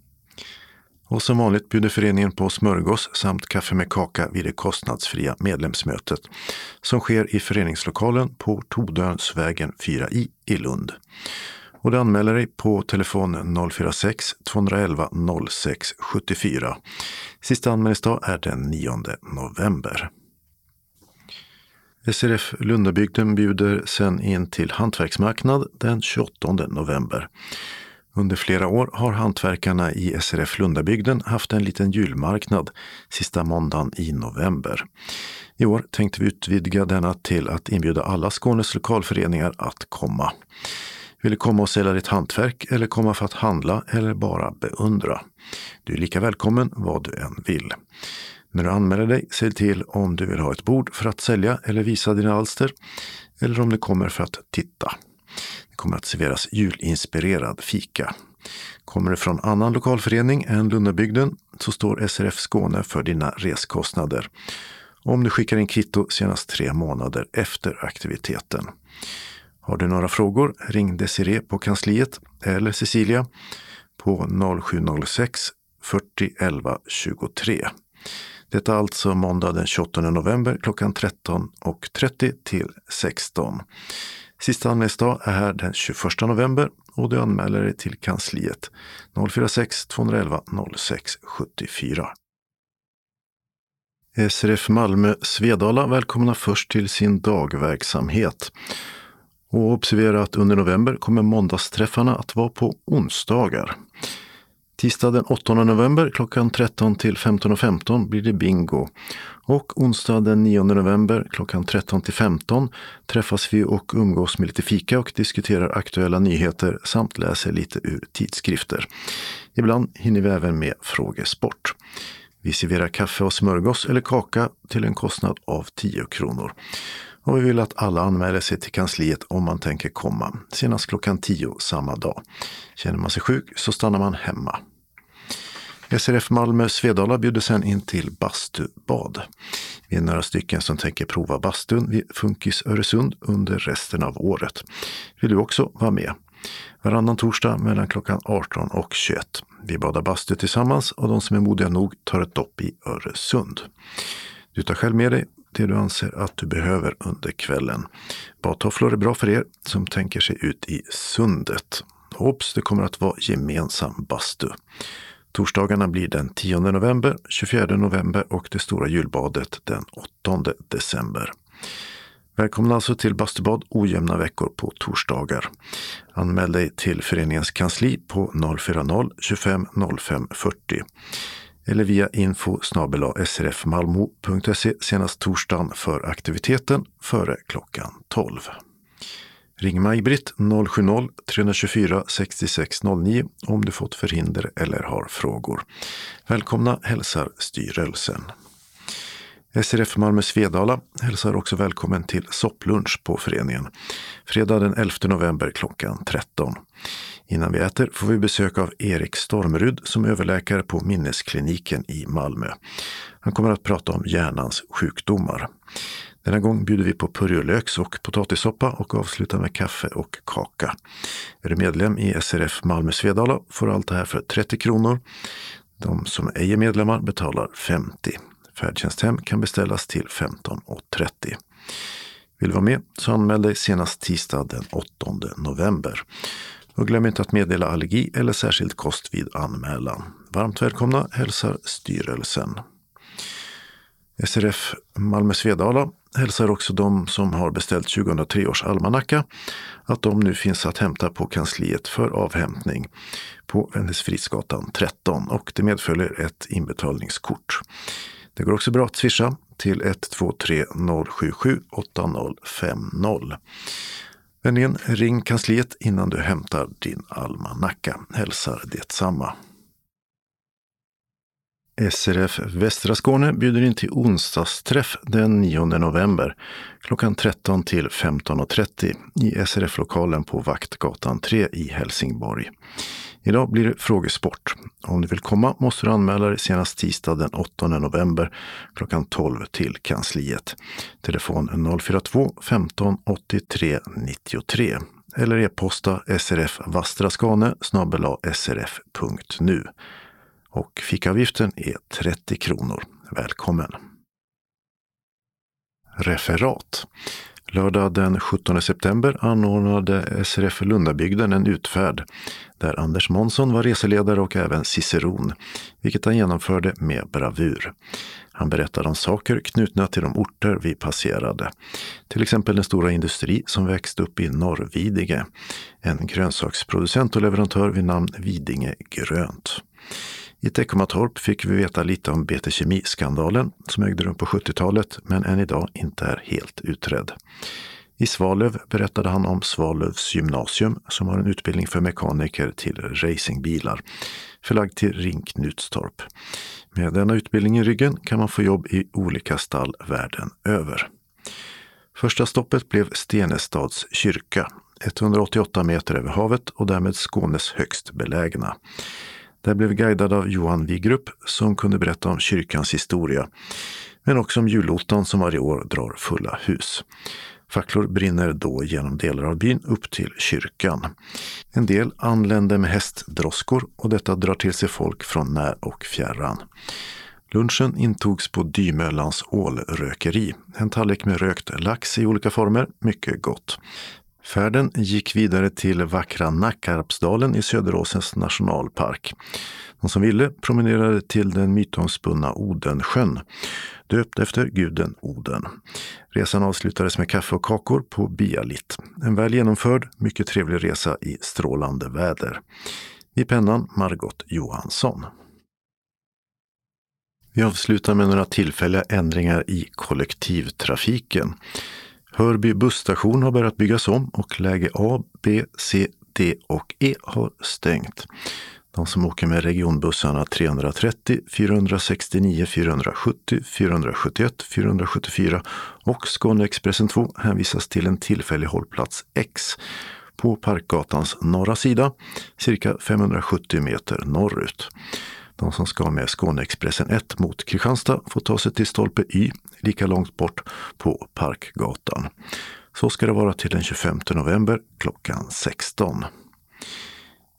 Och som vanligt bjuder föreningen på smörgås samt kaffe med kaka vid det kostnadsfria medlemsmötet som sker i föreningslokalen på Todönsvägen 4i i Lund. Och du anmäler dig på telefon 046-211 06 74. Sista anmälningsdag är den 9 november. SRF Lundabygden bjuder sen in till hantverksmarknad den 28 november. Under flera år har hantverkarna i SRF Lundabygden haft en liten julmarknad sista måndagen i november. I år tänkte vi utvidga denna till att inbjuda alla Skånes lokalföreningar att komma. Vill du komma och sälja ditt hantverk eller komma för att handla eller bara beundra? Du är lika välkommen vad du än vill. När du anmäler dig, säg till om du vill ha ett bord för att sälja eller visa dina alster eller om du kommer för att titta. Det kommer att serveras julinspirerad fika. Kommer du från annan lokalförening än Lundabygden så står SRF Skåne för dina reskostnader. Om du skickar in kvitto senast tre månader efter aktiviteten. Har du några frågor, ring Desiree på kansliet eller Cecilia på 0706 40 11 23. Detta är alltså måndag den 28 november klockan 13.30 till 16. Sista anmälningsdag är här den 21 november och du anmäler dig till kansliet 046 211 06 74. SRF Malmö Svedala välkomnar först till sin dagverksamhet. Och observera att under november kommer måndagsträffarna att vara på onsdagar. Tisdag den 8 november klockan 13 till 15.15 .15 blir det bingo. Och onsdag den 9 november klockan 13 till 15 träffas vi och umgås med lite fika och diskuterar aktuella nyheter samt läser lite ur tidskrifter. Ibland hinner vi även med frågesport. Vi serverar kaffe och smörgås eller kaka till en kostnad av 10 kronor. Och vi vill att alla anmäler sig till kansliet om man tänker komma, senast klockan 10 samma dag. Känner man sig sjuk så stannar man hemma. SRF Malmö Svedala bjuder sen in till bastubad. Vi är några stycken som tänker prova bastun vid Funkis Öresund under resten av året. Vill du också vara med? Varannan torsdag mellan klockan 18 och 21. Vi badar bastu tillsammans och de som är modiga nog tar ett dopp i Öresund. Du tar själv med dig det du anser att du behöver under kvällen. Badtofflor är bra för er som tänker sig ut i sundet. Hopps det kommer att vara gemensam bastu. Torsdagarna blir den 10 november, 24 november och det stora julbadet den 8 december. Välkomna alltså till bastubad ojämna veckor på torsdagar. Anmäl dig till föreningens kansli på 040-25 05 40 eller via info srfmalmo.se senast torsdagen för aktiviteten före klockan 12. Ring Maj-Britt 070-324 6609 om du fått förhinder eller har frågor. Välkomna hälsar styrelsen. SRF Malmö Svedala hälsar också välkommen till sopplunch på föreningen. Fredag den 11 november klockan 13. Innan vi äter får vi besök av Erik Stormrud som är överläkare på Minneskliniken i Malmö. Han kommer att prata om hjärnans sjukdomar. Denna gång bjuder vi på purjolöks och potatissoppa och avslutar med kaffe och kaka. Är du medlem i SRF Malmö Svedala får du allt det här för 30 kronor. De som ej är medlemmar betalar 50. Färdtjänsthem kan beställas till 15.30. Vill du vara med så anmäl dig senast tisdag den 8 november. Och glöm inte att meddela allergi eller särskild kost vid anmälan. Varmt välkomna hälsar styrelsen. SRF Malmö Svedala hälsar också de som har beställt 2003 års almanacka att de nu finns att hämta på kansliet för avhämtning på Vännäsfridsgatan 13 och det medföljer ett inbetalningskort. Det går också bra att swisha till 123 077 8050. Vänligen ring kansliet innan du hämtar din almanacka. Hälsar detsamma. SRF Västra Skåne bjuder in till onsdagsträff den 9 november klockan 13 till 15.30 i SRF-lokalen på Vaktgatan 3 i Helsingborg. Idag blir det frågesport. Om du vill komma måste du anmäla dig senast tisdag den 8 november klockan 12 till kansliet. Telefon 042 15 83 93 eller e-posta srfvastraskane srf.nu. Och fickavgiften är 30 kronor. Välkommen! Referat Lördag den 17 september anordnade SRF Lundabygden en utfärd där Anders Månsson var reseledare och även ciceron, vilket han genomförde med bravur. Han berättade om saker knutna till de orter vi passerade. Till exempel den stora industri som växte upp i Norrvidinge. en grönsaksproducent och leverantör vid namn Vidinge Grönt. I Teckomatorp fick vi veta lite om BT Kemi-skandalen som ägde rum på 70-talet men än idag inte är helt utredd. I Svalöv berättade han om Svalövs gymnasium som har en utbildning för mekaniker till racingbilar förlagd till Rinknutstorp. Med denna utbildning i ryggen kan man få jobb i olika stall världen över. Första stoppet blev Stenestads kyrka, 188 meter över havet och därmed Skånes högst belägna. Där blev vi guidade av Johan Wigrup som kunde berätta om kyrkans historia, men också om julottan som varje år drar fulla hus. Facklor brinner då genom delar av byn upp till kyrkan. En del anländer med hästdroskor och detta drar till sig folk från när och fjärran. Lunchen intogs på Dymöllans ålrökeri. En tallrik med rökt lax i olika former, mycket gott. Färden gick vidare till vackra Nackarpsdalen i Söderåsens nationalpark. De som ville promenerade till den mytomspunna Odensjön, döpt efter guden Oden. Resan avslutades med kaffe och kakor på Bialit. En väl genomförd, mycket trevlig resa i strålande väder. I pennan Margot Johansson. Vi avslutar med några tillfälliga ändringar i kollektivtrafiken. Hörby busstation har börjat byggas om och läge A, B, C, D och E har stängt. De som åker med regionbussarna 330, 469, 470, 471, 474 och Skåneexpressen 2 hänvisas till en tillfällig hållplats X på Parkgatans norra sida, cirka 570 meter norrut. De som ska med Skåneexpressen 1 mot Kristianstad får ta sig till stolpe Y, lika långt bort på Parkgatan. Så ska det vara till den 25 november klockan 16.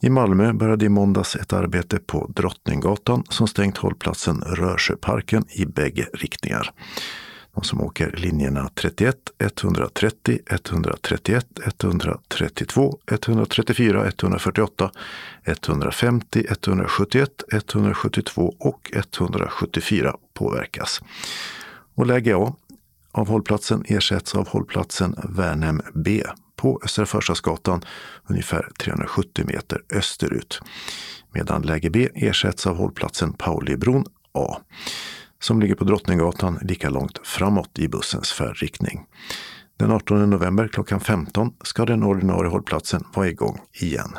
I Malmö började i måndags ett arbete på Drottninggatan som stängt hållplatsen Rörsjöparken i bägge riktningar. De som åker linjerna 31, 130, 131, 132, 134, 148, 150, 171, 172 och 174 påverkas. Och läge A av hållplatsen ersätts av hållplatsen Värnhem B på Östra Förstadsgatan ungefär 370 meter österut. Medan läge B ersätts av hållplatsen Paulibron A som ligger på Drottninggatan lika långt framåt i bussens färdriktning. Den 18 november klockan 15 ska den ordinarie hållplatsen vara igång igen.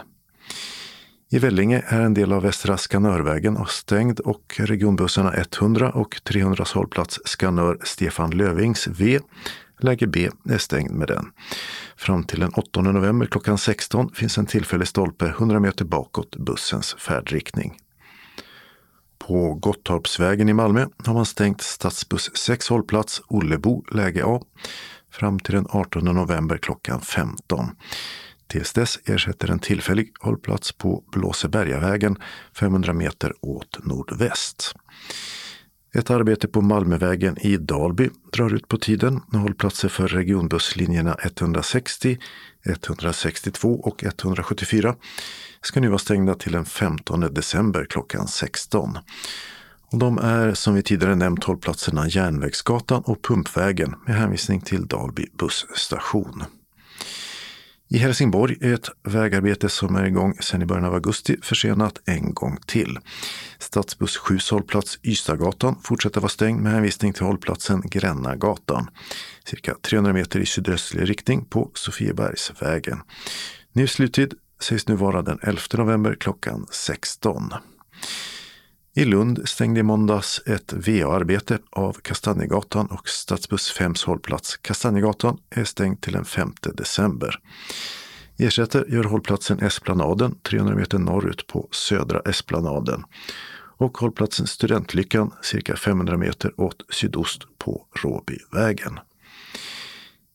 I Vellinge är en del av Västra Skanörvägen stängd och regionbussarna 100 och 300 hållplats Skanör Stefan Lövings V Läge B är stängd med den. Fram till den 8 november klockan 16 finns en tillfällig stolpe 100 meter bakåt bussens färdriktning. På Gottorpsvägen i Malmö har man stängt stadsbuss 6 hållplats Ollebo läge A fram till den 18 november klockan 15. Tills dess ersätter en tillfällig hållplats på Blåsebergavägen 500 meter åt nordväst. Ett arbete på Malmövägen i Dalby drar ut på tiden med hållplatser för regionbusslinjerna 160, 162 och 174 ska nu vara stängda till den 15 december klockan 16. Och de är som vi tidigare nämnt hållplatserna Järnvägsgatan och Pumpvägen med hänvisning till Dalby busstation. I Helsingborg är ett vägarbete som är igång sedan i början av augusti försenat en gång till. Stadsbuss 7 hållplats Ystadgatan fortsätter vara stängd med hänvisning till hållplatsen Grännagatan, cirka 300 meter i sydöstlig riktning på Sofiebergsvägen. Ny sluttid sägs nu vara den 11 november klockan 16. I Lund stängde i måndags ett VA-arbete av Kastanjegatan och Stadsbuss 5 hållplats Kastanjegatan är stängd till den 5 december. Ersätter gör hållplatsen Esplanaden 300 meter norrut på Södra Esplanaden och hållplatsen Studentlyckan cirka 500 meter åt sydost på Råbyvägen.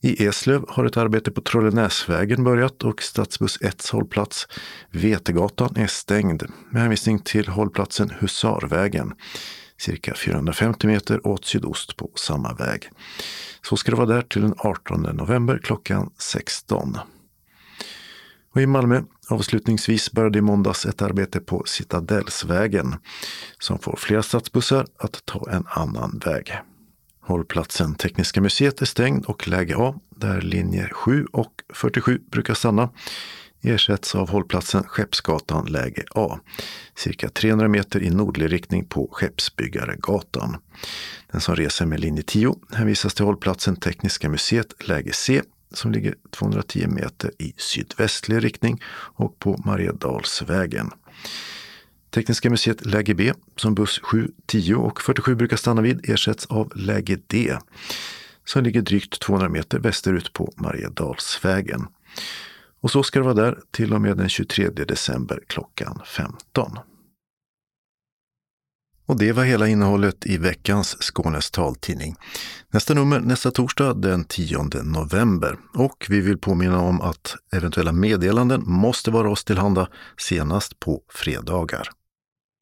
I Eslöv har ett arbete på Trollenäsvägen börjat och stadsbuss 1 hållplats Vetegatan är stängd med hänvisning till hållplatsen Husarvägen cirka 450 meter åt sydost på samma väg. Så ska det vara där till den 18 november klockan 16. Och I Malmö avslutningsvis började i måndags ett arbete på Citadellsvägen som får flera stadsbussar att ta en annan väg. Hållplatsen Tekniska museet är stängd och läge A, där linjer 7 och 47 brukar stanna, ersätts av hållplatsen Skeppsgatan läge A, cirka 300 meter i nordlig riktning på Skeppsbyggaregatan. Den som reser med linje 10 hänvisas till hållplatsen Tekniska museet läge C som ligger 210 meter i sydvästlig riktning och på Mariedalsvägen. Tekniska museet läge B, som buss 7, 10 och 47 brukar stanna vid, ersätts av läge D, som ligger drygt 200 meter västerut på Mariedalsvägen. Och så ska det vara där till och med den 23 december klockan 15. Och det var hela innehållet i veckans Skånes taltidning. Nästa nummer nästa torsdag den 10 november. Och vi vill påminna om att eventuella meddelanden måste vara oss tillhanda senast på fredagar.